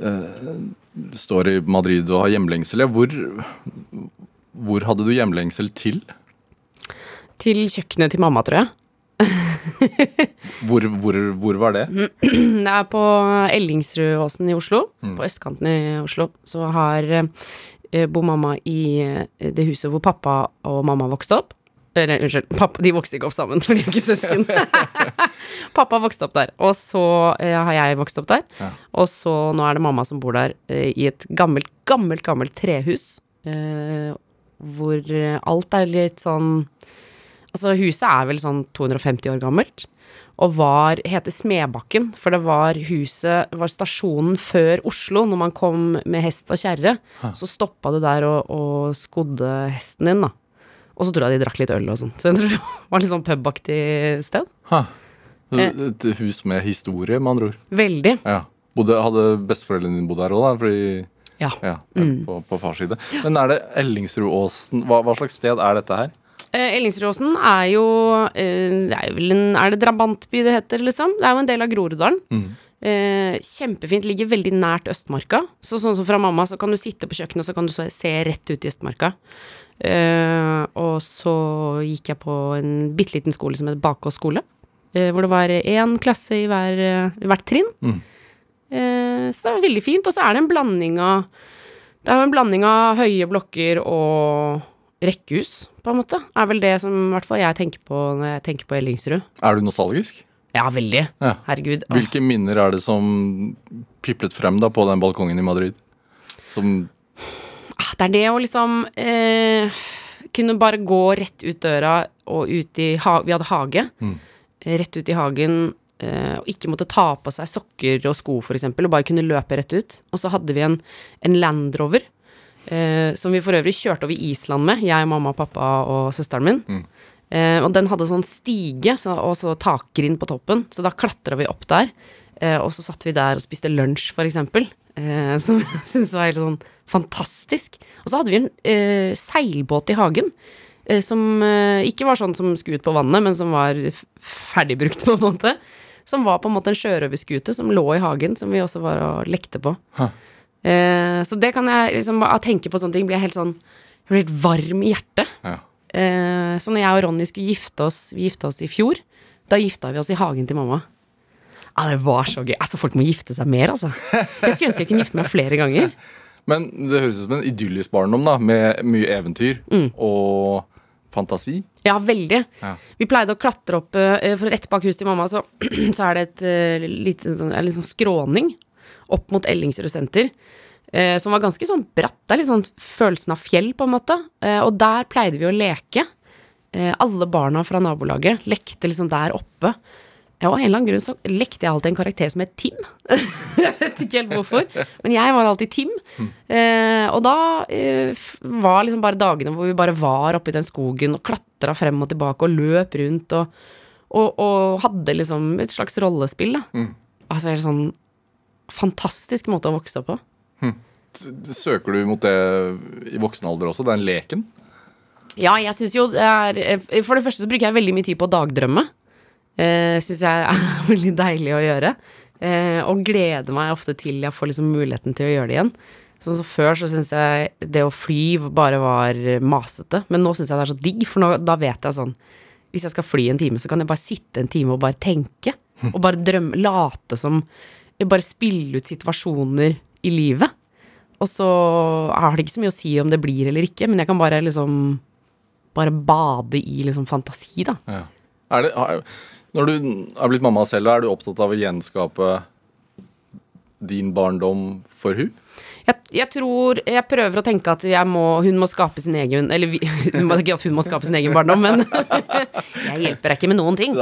Eh, står i Madrid og har hjemlengsel. Hvor, hvor hadde du hjemlengsel til? Til kjøkkenet til mamma, tror jeg. Hvor, hvor, hvor var det? Det er på Ellingsrudåsen i Oslo, på østkanten i Oslo. Så har bor mamma i eh, det huset hvor pappa og mamma vokste opp. Eller unnskyld, pappa, de vokste ikke opp sammen, for de er ikke søsken. pappa vokste opp der, og så eh, har jeg vokst opp der. Og så nå er det mamma som bor der eh, i et gammelt, gammelt, gammelt trehus. eh, hvor eh, alt er litt sånn Altså, huset er vel sånn 250 år gammelt. Og var, heter Smedbakken, for det var huset var stasjonen før Oslo. Når man kom med hest og kjerre, så stoppa du der og, og skodde hesten din, da. Og så tror jeg de drakk litt øl og sånn. Så jeg tror det var litt sånn pubaktig sted. Ha. Eh. Et hus med historie, med andre ord. Veldig. Ja. Bodde, hadde besteforeldrene dine bodd der òg, da? Fordi, Ja. ja, på, på fars side. Men er det Ellingsrudåsen hva, hva slags sted er dette her? Eh, Ellingsrudåsen er jo eh, Det er vel en Er det drabantby det heter, liksom? Det er jo en del av Groruddalen. Eh, kjempefint. Ligger veldig nært Østmarka. Så sånn som fra mamma, så kan du sitte på kjøkkenet, så kan du se rett ut i Østmarka. Eh, og så gikk jeg på en bitte liten skole som het Bakås skole. Eh, hvor det var én klasse i hver, eh, i hvert trinn. Eh, så det var veldig fint. Og så er det en blanding av Det er jo en blanding av høye blokker og rekkehus, på en måte. Er vel det som i hvert fall jeg tenker på når jeg tenker på Ellingsrud. Er du nostalgisk? Ja, veldig. Ja. Herregud. Åh. Hvilke minner er det som piplet frem da på den balkongen i Madrid? Som Ah, Det er det å liksom eh, kunne bare gå rett ut døra og ut i Vi hadde hage. Mm. Rett ut i hagen eh, og ikke måtte ta på seg sokker og sko, eksempel, og bare kunne løpe rett ut. Og så hadde vi en, en Land Rover. Eh, som vi for øvrig kjørte over Island med, jeg, mamma, pappa og søsteren min. Eh, og den hadde sånn stige så, og så takgrind på toppen, så da klatra vi opp der. Eh, og så satt vi der og spiste lunsj, for eksempel. Eh, som jeg syntes var helt sånn fantastisk. Og så hadde vi en eh, seilbåt i hagen. Eh, som ikke var sånn som skulle ut på vannet, men som var ferdigbrukt, på en måte. Som var på en måte en sjørøverskute som lå i hagen, som vi også var og lekte på. Eh, så det kan jeg liksom Av tenke på sånne ting blir jeg helt sånn jeg blir helt varm i hjertet. ja. Eh, så når jeg og Ronny skulle gifte oss Vi gifta oss i fjor. Da gifta vi oss i hagen til mamma. Ja, det var så gøy. Altså, folk må gifte seg mer, altså. Jeg skulle ønske jeg kunne gifte meg flere ganger. Men det høres ut som en idyllisk barndom, da, med mye eventyr Mm. og fantasi. Ja, veldig. Ja. Vi pleide å klatre opp eh, For rett bak huset til mamma så, så er det et litt, sånn, en liten sånn skråning opp mot Ellingsrud senter. eh, som var ganske sånn bratt. Det er litt sånn følelsen av fjell, på en måte. Eh, og der pleide vi å leke. Eh, alle barna fra nabolaget lekte liksom der oppe. Ja, og av en eller annen grunn så lekte jeg alltid en karakter som het Tim. jeg vet ikke helt hvorfor, men jeg var alltid Tim. Eh, og da eh, var liksom bare dagene hvor vi bare var oppi den skogen og klatra frem og tilbake og løp rundt og, og, og hadde liksom et slags rollespill, da. Altså det er sånn fantastisk måte å vokse opp på. Hm. Søker du mot det i voksen alder også, den leken? Ja, jeg syns jo det er eh, For det første så bruker jeg veldig mye tid på å dagdrømme. Uh, syns jeg er veldig deilig å gjøre. Eh, og gleder meg ofte til jeg får liksom muligheten til å gjøre det igjen. Sånn som Før så syns jeg det å fly bare var masete, men nå syns jeg det er så digg, for nå, da vet jeg sånn Hvis jeg skal fly en time, så kan jeg bare sitte en time og bare tenke. Og bare drømme, late som Bare spille ut situasjoner i livet. Og så har det ikke så mye å si om det blir eller ikke, men jeg kan bare liksom Bare bade i liksom fantasi, da. Ja. Er det, har- når du er blitt mamma selv, er du opptatt av å gjenskape din barndom for hun? Jeg, jeg tror Jeg prøver å tenke at jeg må, hun må skape sin egen Eller vi, hun må, ikke at hun må skape sin egen barndom, men Jeg hjelper deg ikke med noen ting.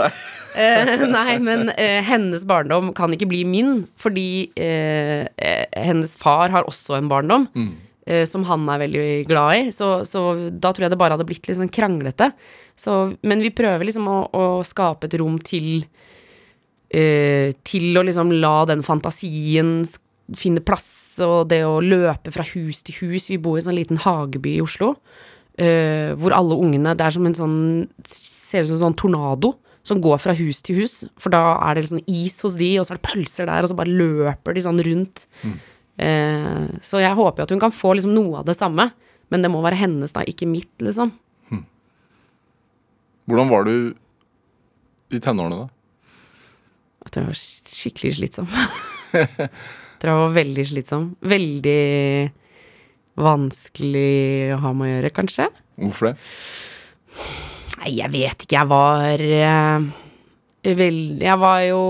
Eh, nei, men eh, hennes barndom kan ikke bli min, fordi eh, eh, hennes far har også en barndom. eh, som han er veldig glad i. Så, så da tror jeg det bare hadde blitt litt sånn kranglete. Så, men vi prøver liksom å, å skape et rom til eh, Til å liksom la den fantasien finne plass, og det å løpe fra hus til hus. Vi bor i en sånn liten hageby i Oslo, uh, hvor alle ungene Det er som en sånn Ser ut som en sånn tornado som går fra hus til hus. For da er det liksom is hos de, og så er det pølser der, og så bare løper de sånn rundt. Eh, så jeg håper jo at hun kan få liksom noe av det samme, men det må være hennes, da, ikke mitt, liksom. Hvordan var du I tenårene, da? Jeg tror jeg var sk- skikkelig slitsom. jeg var veldig slitsom. Veldig vanskelig å ha med å gjøre, kanskje. Hvorfor det? Nei, jeg vet ikke. Jeg var uh, veldig Jeg var jo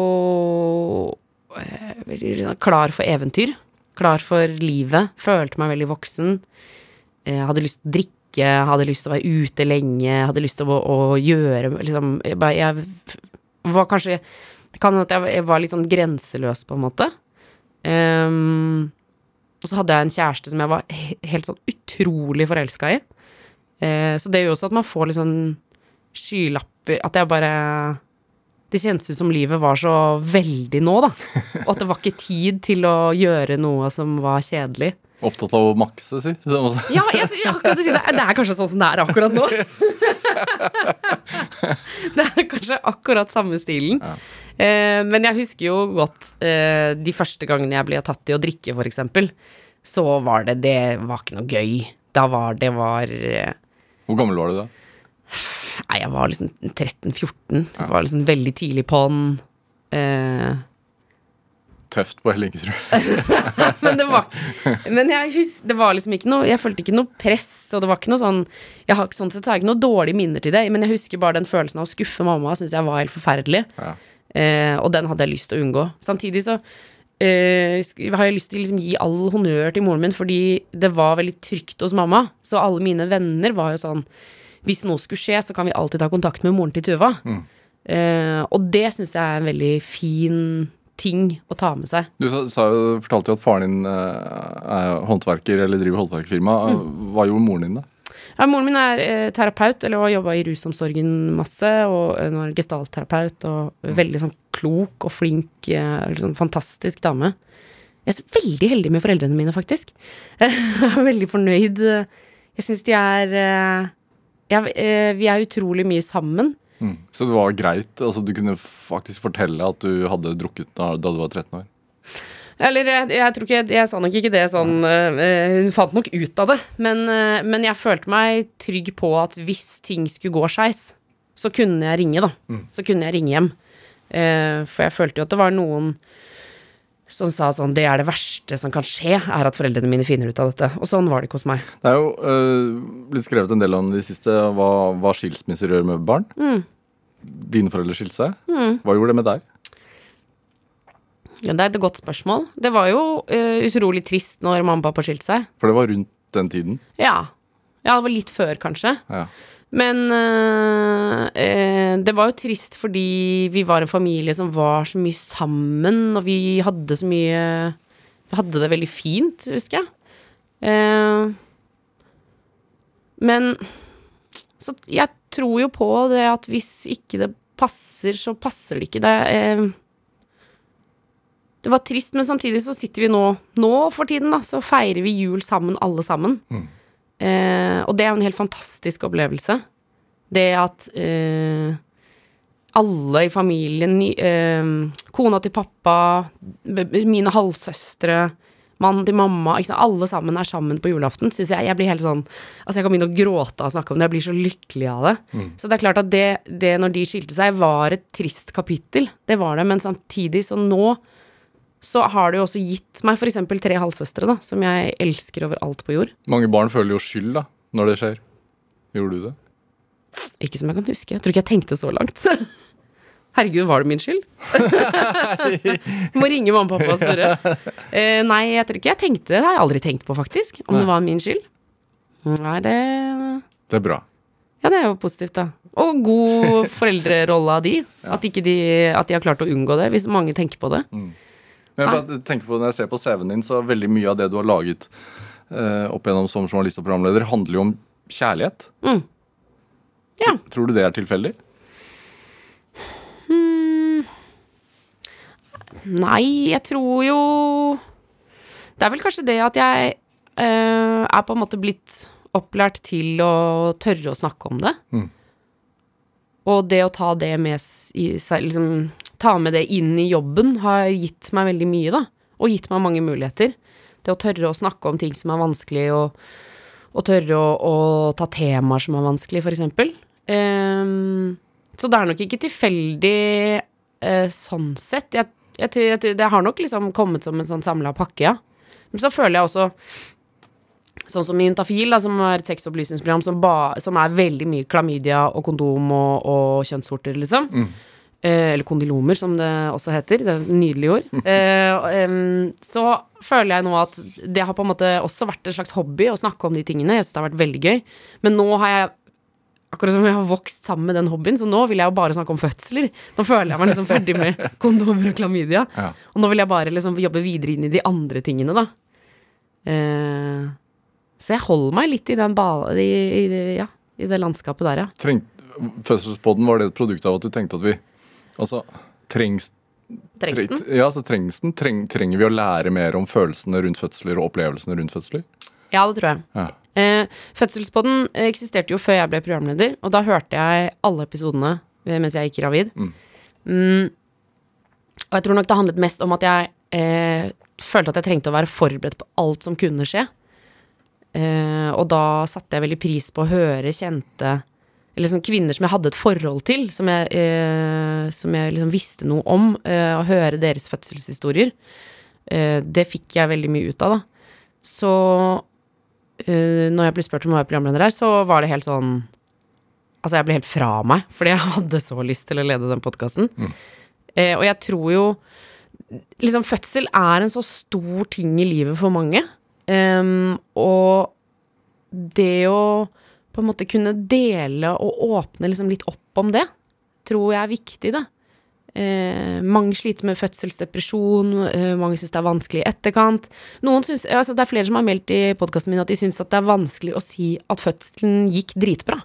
uh, klar for eventyr. Klar for livet. Følte meg veldig voksen. Uh, hadde lyst til å drikke, hadde lyst til å være ute lenge, hadde lyst til å, å gjøre liksom jeg, jeg var kanskje Det kan hende at jeg, jeg var litt sånn grenseløs, på en måte. Ehm, og så hadde jeg en kjæreste som jeg var he helt sånn utrolig forelska i. Uh, så det gjør også at man får litt sånn skylapper At jeg bare Det kjentes ut som livet var så veldig nå, da. Og at det var ikke tid til å gjøre noe som var kjedelig. Opptatt av å makse, si. Ja, jeg, jeg, akkurat si det, det er kanskje sånn som det er akkurat nå. det er kanskje akkurat samme stilen. Eh, men jeg husker jo godt eh, de første gangene jeg ble tatt i å drikke, for eksempel. Så var det Det var ikke noe gøy. Da var det var eh, Hvor gammel var du da? Nei, jeg var liksom 13-14. Jeg var liksom veldig tidlig på'n. Eh, Tøft på Hellingesrud. men det var Men jeg husker, det var liksom ikke noe Jeg følte ikke noe press, og det var ikke noe sånn Jeg har sånn sett har jeg ikke noe dårlige minner til det, men jeg husker bare den følelsen av å skuffe mamma, syns jeg var helt forferdelig. Ja. Eh, og den hadde jeg lyst til å unngå. Samtidig så eh, har jeg lyst til å liksom gi all honnør til moren min, fordi det var veldig trygt hos mamma. Så alle mine venner var jo sånn Hvis noe skulle skje, så kan vi alltid ta kontakt med moren til Tuva. Eh, og det syns jeg er en veldig fin ting å ta med seg. Du sa, sa fortalte jo at faren din eh, er håndverker, eller driver håndverkerfirma. Hva gjorde moren din, da? Ja, moren min er eh, terapeut, eller har jobba i rusomsorgen masse, og nå er gestaltterapeut, og veldig sånn klok og flink, eh, liksom fantastisk dame. Jeg er så veldig heldig med foreldrene mine, faktisk. Jeg er veldig fornøyd. Jeg syns de er eh, ja, eh, Vi er utrolig mye sammen. Mm. Så det var greit? altså Du kunne faktisk fortelle at du hadde drukket da, da du var 13 år? Eller jeg, jeg tror ikke Jeg sa nok ikke det sånn uh, Hun fant nok ut av det. Men, uh, men jeg følte meg trygg på at hvis ting skulle gå skeis, så kunne jeg ringe, da. Så kunne jeg ringe hjem. Uh, for jeg følte jo at det var noen som sa sånn Det er det verste som kan skje, er at foreldrene mine finner ut av dette. Og sånn var det ikke hos meg. Det er jo øh, blitt skrevet en del om det siste hva, hva skilsmisser gjør med barn. Dine foreldre skilte seg. Hva gjorde det med deg? Ja, det er et godt spørsmål. Det var jo uh, utrolig trist når mamma og pappa skilte seg. For det var rundt den tiden. Ja. ja, det var litt før, kanskje. Ja. Men øh, øh, det var jo trist fordi vi var en familie som var så mye sammen, og vi hadde så mye Vi hadde det veldig fint, husker jeg. Uh, men Så jeg tror jo på det at hvis ikke det passer, så passer det ikke. Det eh, Det var trist, men samtidig så sitter vi nå Nå for tiden, da, så feirer vi jul sammen, alle sammen. Eh, og det er jo en helt fantastisk opplevelse. Det at eh, alle i familien, eh, kona til pappa, mine halvsøstre, mannen til mamma, alle sammen er sammen på julaften, syns jeg. Jeg blir helt sånn Altså, jeg kan begynne å gråte av å snakke om det. Jeg blir så lykkelig av det. Så det er klart at det, det når de skilte seg, var et trist kapittel. Det var det. Men samtidig, så nå så har det jo også gitt meg f.eks. tre halvsøstre, da, som jeg elsker over alt på jord. Mange barn føler jo skyld da, når det skjer. Gjorde du det? Ikke som jeg kan huske. Jeg tror ikke jeg tenkte så langt. Herregud, var det min skyld? Må ringe mamma og pappa og spørre. Eh, nei, jeg tror ikke jeg tenkte det. har jeg aldri tenkt på, faktisk. Om Nei. det var min skyld. Nei, det Det er bra. Ja, det er jo positivt, da. Og god foreldrerolle av de. At, ikke de. at de har klart å unngå det, hvis mange tenker på det. Men jeg tenker på, Når jeg ser på CV-en din, så er veldig mye av det du har laget eh, opp igjennom som journalist og programleder, handler jo om kjærlighet. Mm. Ja. Tror du det er tilfeldig? Nei, jeg tror jo Det er vel kanskje det at jeg eh, er på en måte blitt opplært til å tørre å snakke om det. Mm. Og det å ta det med i seg liksom, Ta med det inn i jobben har gitt meg veldig mye, da. Og gitt meg mange muligheter. Det å tørre å snakke om ting som er vanskelig, og, og tørre å, å ta temaer som er vanskelig, for eksempel. Ehm, Så det er nok ikke tilfeldig uh, sånn sett. Jeg, jeg, jeg, det har nok liksom kommet som en sånn samla pakke, ja. Men så føler jeg også Sånn som i Juntafil, da, som er et sexopplysningsprogram som, ba, som er veldig mye klamydia og kondom og, og kjønnsvorter, liksom. Eh, eller kondylomer, som det også heter. Det er et nydelig ord. Eh, så føler jeg nå at det har på en måte også vært en slags hobby å snakke om de tingene. Jeg syns det har vært veldig gøy. Men nå har jeg Akkurat som jeg har vokst sammen med den hobbyen, så nå vil jeg jo bare snakke om fødsler. Nå føler jeg meg liksom ferdig med kondomer og klamydia. Ja. Og nå vil jeg bare liksom jobbe videre inn i de andre tingene, da. Eh, så jeg holder meg litt i den bala, i, i, ja, i det landskapet der, ja. Fødselspodden, var det et produkt av at du tenkte at vi Altså, trengs Trengs den? Ja, så trengs den. Treng, trenger vi å lære mer om følelsene rundt fødsler og opplevelsene rundt fødsler? Ja, det tror jeg. Ja. Eh, Fødselspodden eksisterte jo før jeg ble programleder, og da hørte jeg alle episodene mens jeg gikk gravid. Mm. Mm, og jeg tror nok det handlet mest om at jeg eh, følte at jeg trengte å være forberedt på alt som kunne skje. Eh, og da satte jeg veldig pris på å høre kjente Eller sånn kvinner som jeg hadde et forhold til, som jeg, eh, som jeg liksom visste noe om, eh, å høre deres fødselshistorier. Eh, det fikk jeg veldig mye ut av, da. Så uh, når jeg ble spurt om å være programleder her, så var det helt sånn Altså, jeg ble helt fra meg, fordi jeg hadde så lyst til å lede den podkasten. Eh, og jeg tror jo Liksom, fødsel er en så stor ting i livet for mange. Em, og det å på en måte kunne dele og åpne liksom litt opp om det, tror jeg er viktig, da. Eh, mange sliter med fødselsdepresjon, eh, mange syns det er vanskelig i etterkant. Noen synes, altså Det er flere som har meldt i podkasten min at de syns at det er vanskelig å si at fødselen gikk dritbra.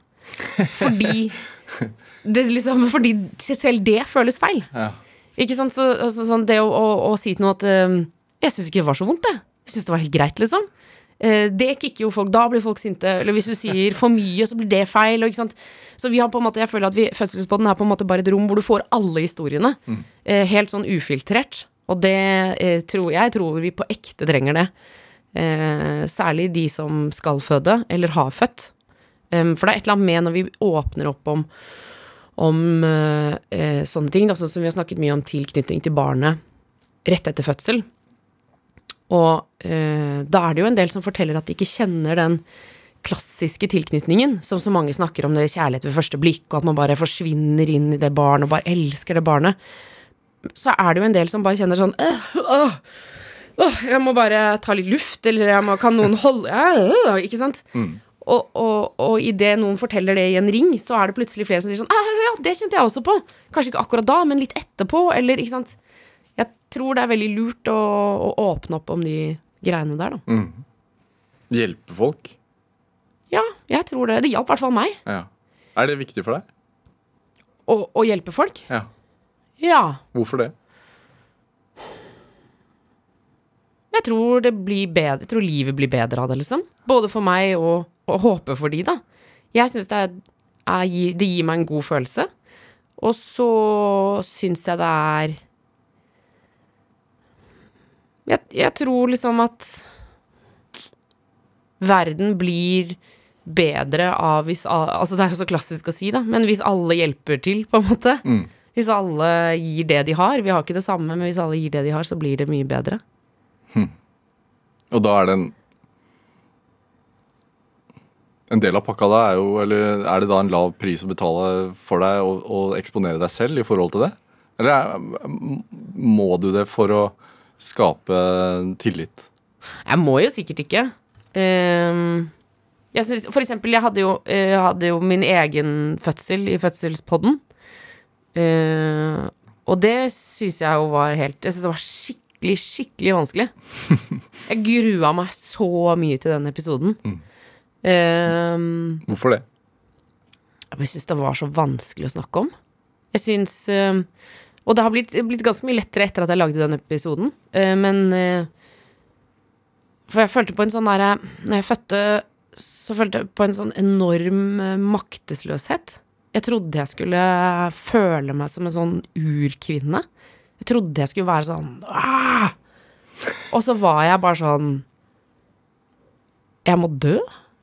Fordi det liksom, Fordi selv det føles feil. Ja. Ikke sant? Så, altså, sånn, det å, å, å si til noe at eh, Jeg syns ikke det var så vondt, jeg. Jeg syns det var helt greit, liksom. Eh, det kicker jo folk. Da blir folk sinte. Eller hvis du sier for mye, så blir det feil. Og? Så vi har på en måte, jeg føler at vi, Fødselspodden er på en måte bare et rom hvor du får alle historiene. Mm. helt sånn ufiltrert. Og det eh, tror jeg tror vi på ekte trenger det. Eh, særlig de som skal føde, eller har født. For det er et eller annet med når vi åpner opp om, om eh, eh, sånne ting, sånn som vi har snakket mye om tilknytning til barnet rett etter fødsel. Og eh, da er det jo en del som forteller at de ikke kjenner den klassiske tilknytningen, som så mange snakker om det kjærlighet ved første blikk, og at man bare forsvinner inn i det barnet og bare elsker det barnet. Så er det jo en del som bare kjenner sånn øh, øh, øh, Jeg må bare ta litt luft, eller jeg må, kan noen holde øh, Ikke sant? Og, og, og idet noen forteller det i en ring, så er det plutselig flere som sier sånn «Ah, Ja, det kjente jeg også på. Kanskje ikke akkurat da, men litt etterpå, eller ikke sant. Tror det er veldig lurt å, å åpne opp om de greiene der, da. Hjelpe folk? Ja, jeg tror det. Det hjalp i hvert fall meg. Ja. Er det viktig for deg? Å, å hjelpe folk. Ja. Ja. Hvorfor det? Jeg tror det blir bedre Jeg tror livet blir bedre av det, liksom. Både for meg og, og håpe for de, da. Jeg syns det, det gir meg en god følelse. Og så syns jeg det er jeg, jeg tror liksom at verden blir bedre av hvis Altså, det er jo så klassisk å si, da, men hvis alle hjelper til, på en måte. Hvis alle gir det de har. Vi har ikke det samme, men hvis alle gir det de har, så blir det mye bedre. Og da er det en En del av pakka da er jo Eller er det da en lav pris å betale for deg og, og eksponere deg selv i forhold til det? Eller er, må du det for å skape tillit? Jeg må jo sikkert ikke. Um, jeg synes, for eksempel, jeg hadde jo, eh, jeg hadde jo min egen fødsel i fødselspodden. Uh, og det syns jeg jo var helt Jeg synes det var skikkelig, skikkelig vanskelig. Jeg grua meg så mye til den episoden. Ehm, Hvorfor det? jeg syns det var så vanskelig å snakke om. Jeg syns eh, Og det har blitt, blitt ganske mye lettere etter at jeg lagde den episoden, eh, men eh, For jeg følte på en sånn derre Når jeg fødte, så følte jeg på en sånn enorm eh, maktesløshet. Jeg trodde jeg skulle føle meg som en sånn urkvinne. Jeg trodde jeg skulle være sånn Aah! Og så var jeg bare sånn Jeg må dø.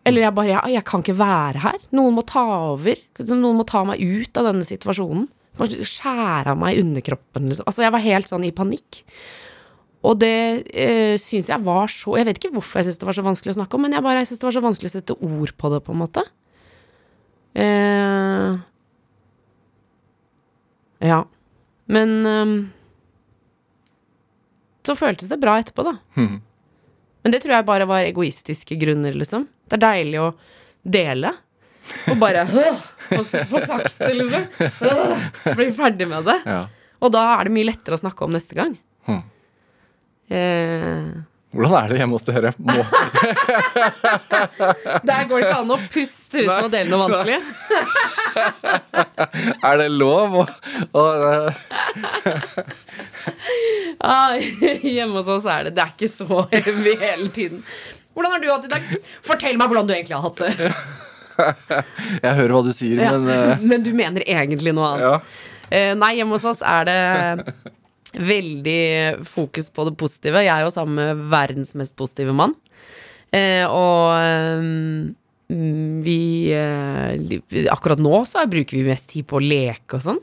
Eller jeg bare jeg, jeg kan ikke være her. Noen må ta over. Noen må ta meg ut av denne situasjonen. Skjære av meg underkroppen, liksom. Altså, jeg var helt sånn i panikk. Og det eh, syns jeg var så Jeg vet ikke hvorfor jeg syns det var så vanskelig å snakke om, men jeg bare syns det var så vanskelig å sette ord på det, på en måte. Eh, ja. Men ehm, så føltes det bra etterpå, da. Men det tror jeg bare var egoistiske grunner, liksom. Det er deilig å dele. Og bare få sagt det, liksom. Øh, Bli ferdig med det. Ja. Og da er det mye lettere å snakke om neste gang. Hmm. Eh, Hvordan er det hjemme hos dere? Må, der går det ikke an å puste uten å dele noe vanskelig. er det lov? å- å, Ah, hjemme hos oss er det Det er ikke så heavy hele tiden. Hvordan har du hatt det i dag? Fortell meg hvordan du egentlig har hatt det. jeg hører hva du sier, Ja. men uh... Men du mener egentlig noe annet. ja. Uh, nei, hjemme hos oss er det veldig fokus på det positive. Jeg er jo sammen med verdens mest positive mann. Uh, og um, vi Akkurat nå så bruker vi mest tid på å leke og sånn.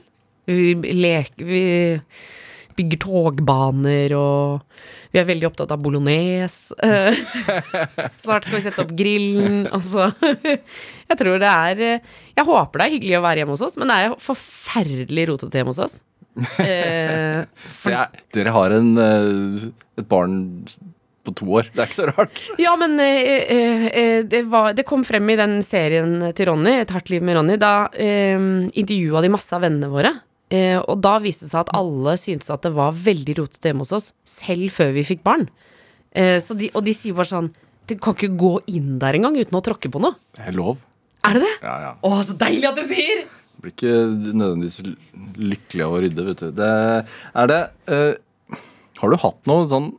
Vi leker Vi bygger togbaner og vi er veldig opptatt av bolognese. Eh, Snart skal vi sette opp grillen. Altså, jeg tror det er eh, Jeg håper det er hyggelig å være hjemme hos oss, men det er forferdelig rotete hjemme hos oss. Eh, For ja, dere har en, eh, et barn på to år. Det er ikke så rart. ja, men eh, eh, eh, det, var, det kom frem i den serien til Ronny, Et hardt liv med Ronny. Da eh, intervjua de masse av vennene våre. Eh, og da viste det seg at alle syntes at det var veldig rotete hjemme hos oss, selv før vi fikk barn. Eh, så de, og de sier bare sånn Du kan ikke gå inn der engang uten å tråkke på noe. Det er lov. Er det det? Ja, ja. Å, så deilig at du sier! Blir ikke nødvendigvis lykkelig av å rydde, vet du. Det, er det eh, Har du hatt noen sånn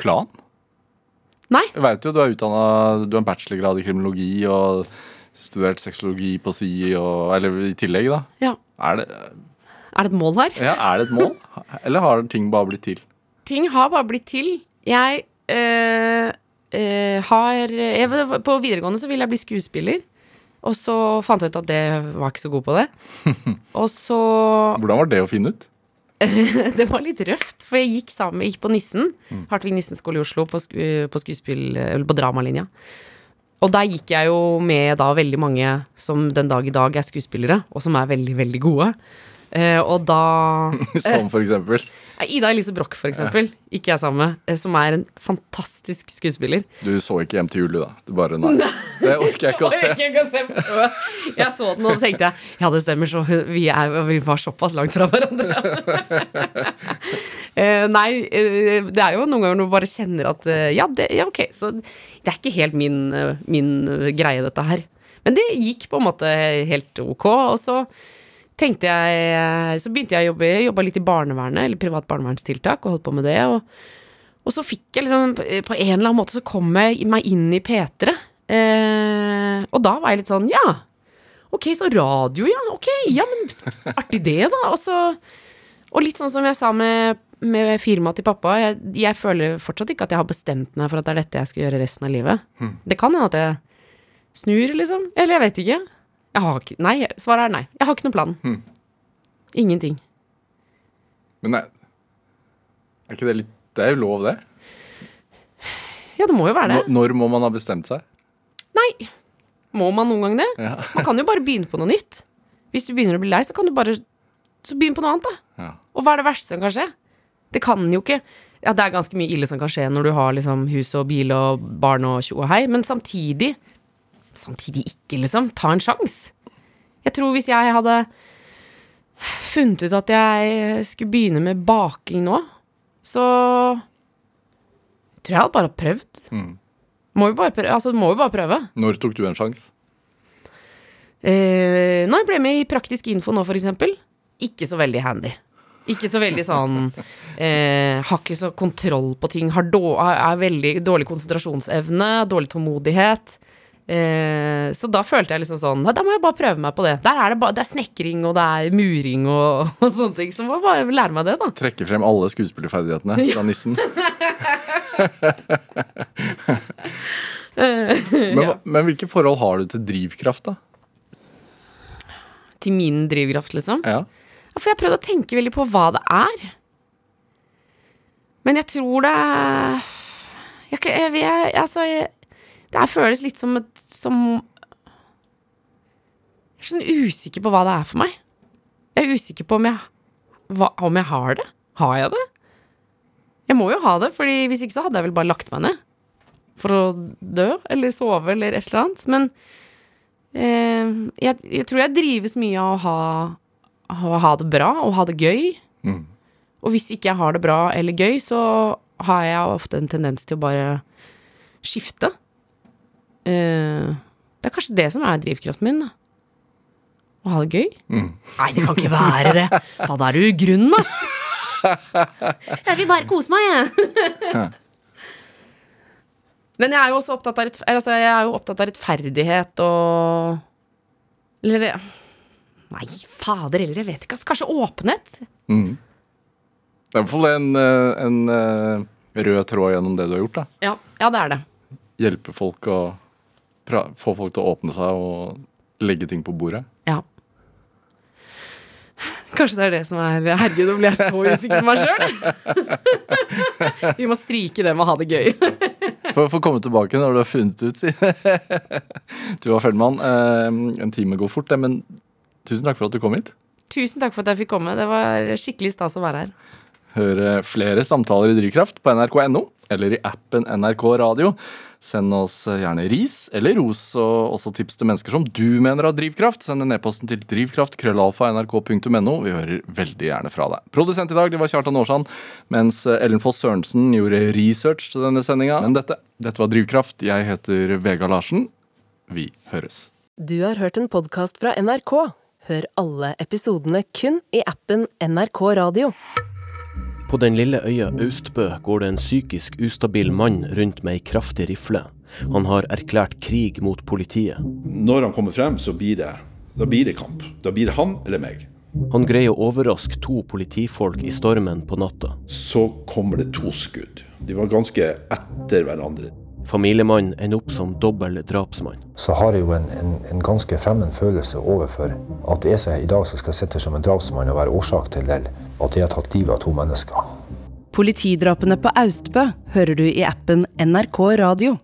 plan? Nei. Jeg veit jo du er utdanna Du har en bachelorgrad i kriminologi og studert sexologi på si og Eller i tillegg, da. Ja. Er det, Er det et mål her? ja, er det et mål? Eller har ting bare blitt til? ting har bare blitt til. Jeg øh, øh, har jeg, På videregående så ville jeg bli skuespiller. Og så fant jeg ut at det var ikke så god på det. Og så Hvordan var det å finne ut? Det var litt røft, for jeg gikk sammen jeg gikk på Nissen. Hartvig Nissen skole i Oslo, på, sku, på skuespill Eller på dramalinja. Og der gikk jeg jo med da veldig mange som den dag i dag er skuespillere, og som er veldig, veldig gode. Eh, og da Som for eksempel. Ida Elise Broch, for eksempel, ikke jeg sammen med, eh, som er en fantastisk skuespiller. Du så ikke hjem til juli da? Du bare nei. Det orker jeg ikke å se. Jeg så den, og tenkte ja, det stemmer, så vi, er, vi var såpass langt fra hverandre. Eh, nei, eh, det er jo noen ganger når du bare kjenner at eh, ja, det, ja, ok, så det er ikke helt min, eh, min eh, greie, dette her. Men det gikk på en måte helt ok, og så tenkte jeg eh, Så begynte jeg å jobbe, jobba litt i barnevernet, eller privat barnevernstiltak, og holdt på med det. Og, og så fikk jeg liksom På en eller annen måte så kom jeg meg inn i P3. Eh, og da var jeg litt sånn Ja, ok, så radio, ja. Ok, ja, men artig det, da. Og så Og litt sånn som jeg sa med, med firmaet til pappa, jeg, jeg føler fortsatt ikke at jeg har bestemt meg for at det er dette jeg skal gjøre resten av livet. Det kan hende at jeg snur, liksom. Eller jeg vet ikke. Jeg har ikke Nei, svaret er nei. Jeg har ikke noen plan. Ingenting. Men nei, er ikke det litt Det er jo lov, det. Ja, det må jo være det. det. når må man ha bestemt seg? Nei. Må man noen gang det? Ja. Man kan jo bare begynne på noe nytt. Hvis du begynner å bli lei, så kan du bare Så begynn på noe annet, da. Ja. Og hva er det verste som kan skje? Det kan jo ikke Ja, det er ganske mye ille som kan skje når du har liksom hus og bil og barn og tjo og hei, men samtidig Samtidig ikke, liksom. Ta en sjanse. Jeg tror hvis jeg hadde funnet ut at jeg skulle begynne med baking nå, så tror jeg hadde bare prøvd. Mm. Må jo bare prøve. Altså, må jo bare prøve. Når tok du en sjanse? Eh, når jeg ble med i Praktisk info nå, eksempel, ikke så veldig handy. Ikke så veldig sånn eh, Har ikke så kontroll på ting. Har då, er veldig dårlig konsentrasjonsevne, dårlig tålmodighet. Eh, så da følte jeg liksom sånn Da må jeg bare prøve meg på det. Der er det, bare, det er snekring, og det er muring og, og sånne ting. Så må jeg bare lære meg det, da. Trekke frem alle skuespillerferdighetene fra nissen. Men, men hvilke forhold har du til drivkraft, da? Til min drivkraft, liksom. Ja. Ja, For jeg har prøvd å tenke veldig på hva det er. Men jeg tror det jeg, jeg, jeg, altså, jeg, Det her føles litt som et som Jeg er sånn usikker på hva det er for meg. Jeg er usikker på om jeg, hva, om jeg har det. Har jeg det? Jeg må jo ha det, Fordi hvis ikke så hadde jeg vel bare lagt meg ned. For å dø, eller sove, eller et eller annet. Men eh, jeg, jeg tror jeg drives mye av å ha å ha det bra og ha det gøy. Mm. Og hvis ikke jeg har det bra eller gøy, så har jeg ofte en tendens til å bare skifte. Eh, det er kanskje det som er drivkraften min, da. Å ha det gøy. Mm. Nei, det kan ikke være det. Faen, da er du grunn, ass. Jeg vil bare kose meg, jeg. Men jeg er jo også opptatt av, altså, opptatt av rettferdighet og Eller Nei, fader heller, jeg vet ikke. Altså, Kanskje åpenhet? Mm. Det er i hvert fall en, eh, en eh, rød tråd gjennom det du har gjort. da. Ja, ja det er det. Hjelpe folk pra få folk til å åpne seg og legge ting på bordet. Ja. Kanskje det er det som er Herregud, nå ble jeg så usikker på meg sjøl. Vi må stryke det med å ha det gøy. For å få komme tilbake når du har funnet ut, si. Du var eh, en time går fort, det, men tusen takk for at du kom hit. Tusen takk for at jeg fikk komme. Det var skikkelig stas å være her. Høre flere samtaler i Drivkraft på nrk.no eller i appen NRK Radio. Send oss gjerne ris eller ros, og også tips til mennesker som du mener har drivkraft. Send en e-post til drivkraft.krøllalfa.nrk.no. Vi hører veldig gjerne fra deg. Produsent i dag det var Kjartan Aarsand, mens Ellen Foss Sørensen gjorde research til denne sendinga. Men dette, dette var Drivkraft. Jeg heter Vega Larsen. Vi høres. Du har hørt en podkast fra NRK. Hør alle episodene kun i appen NRK Radio. På den lille øya Austbø går det en psykisk ustabil mann rundt med ei kraftig rifle. Han har erklært krig mot politiet. Når han kommer frem, så blir det, da blir det kamp. Da blir det han eller meg. Han greier å overraske to politifolk i stormen på natta. Så kommer det to skudd. De var ganske etter hverandre. Familiemannen ender opp som dobbel drapsmann. så har jeg jo en, en, en ganske fremmed følelse overfor at det er seg i dag som skal sitte som en drapsmann og være årsak til det, at jeg har tatt livet av to mennesker. Politidrapene på Austbø hører du i appen NRK Radio.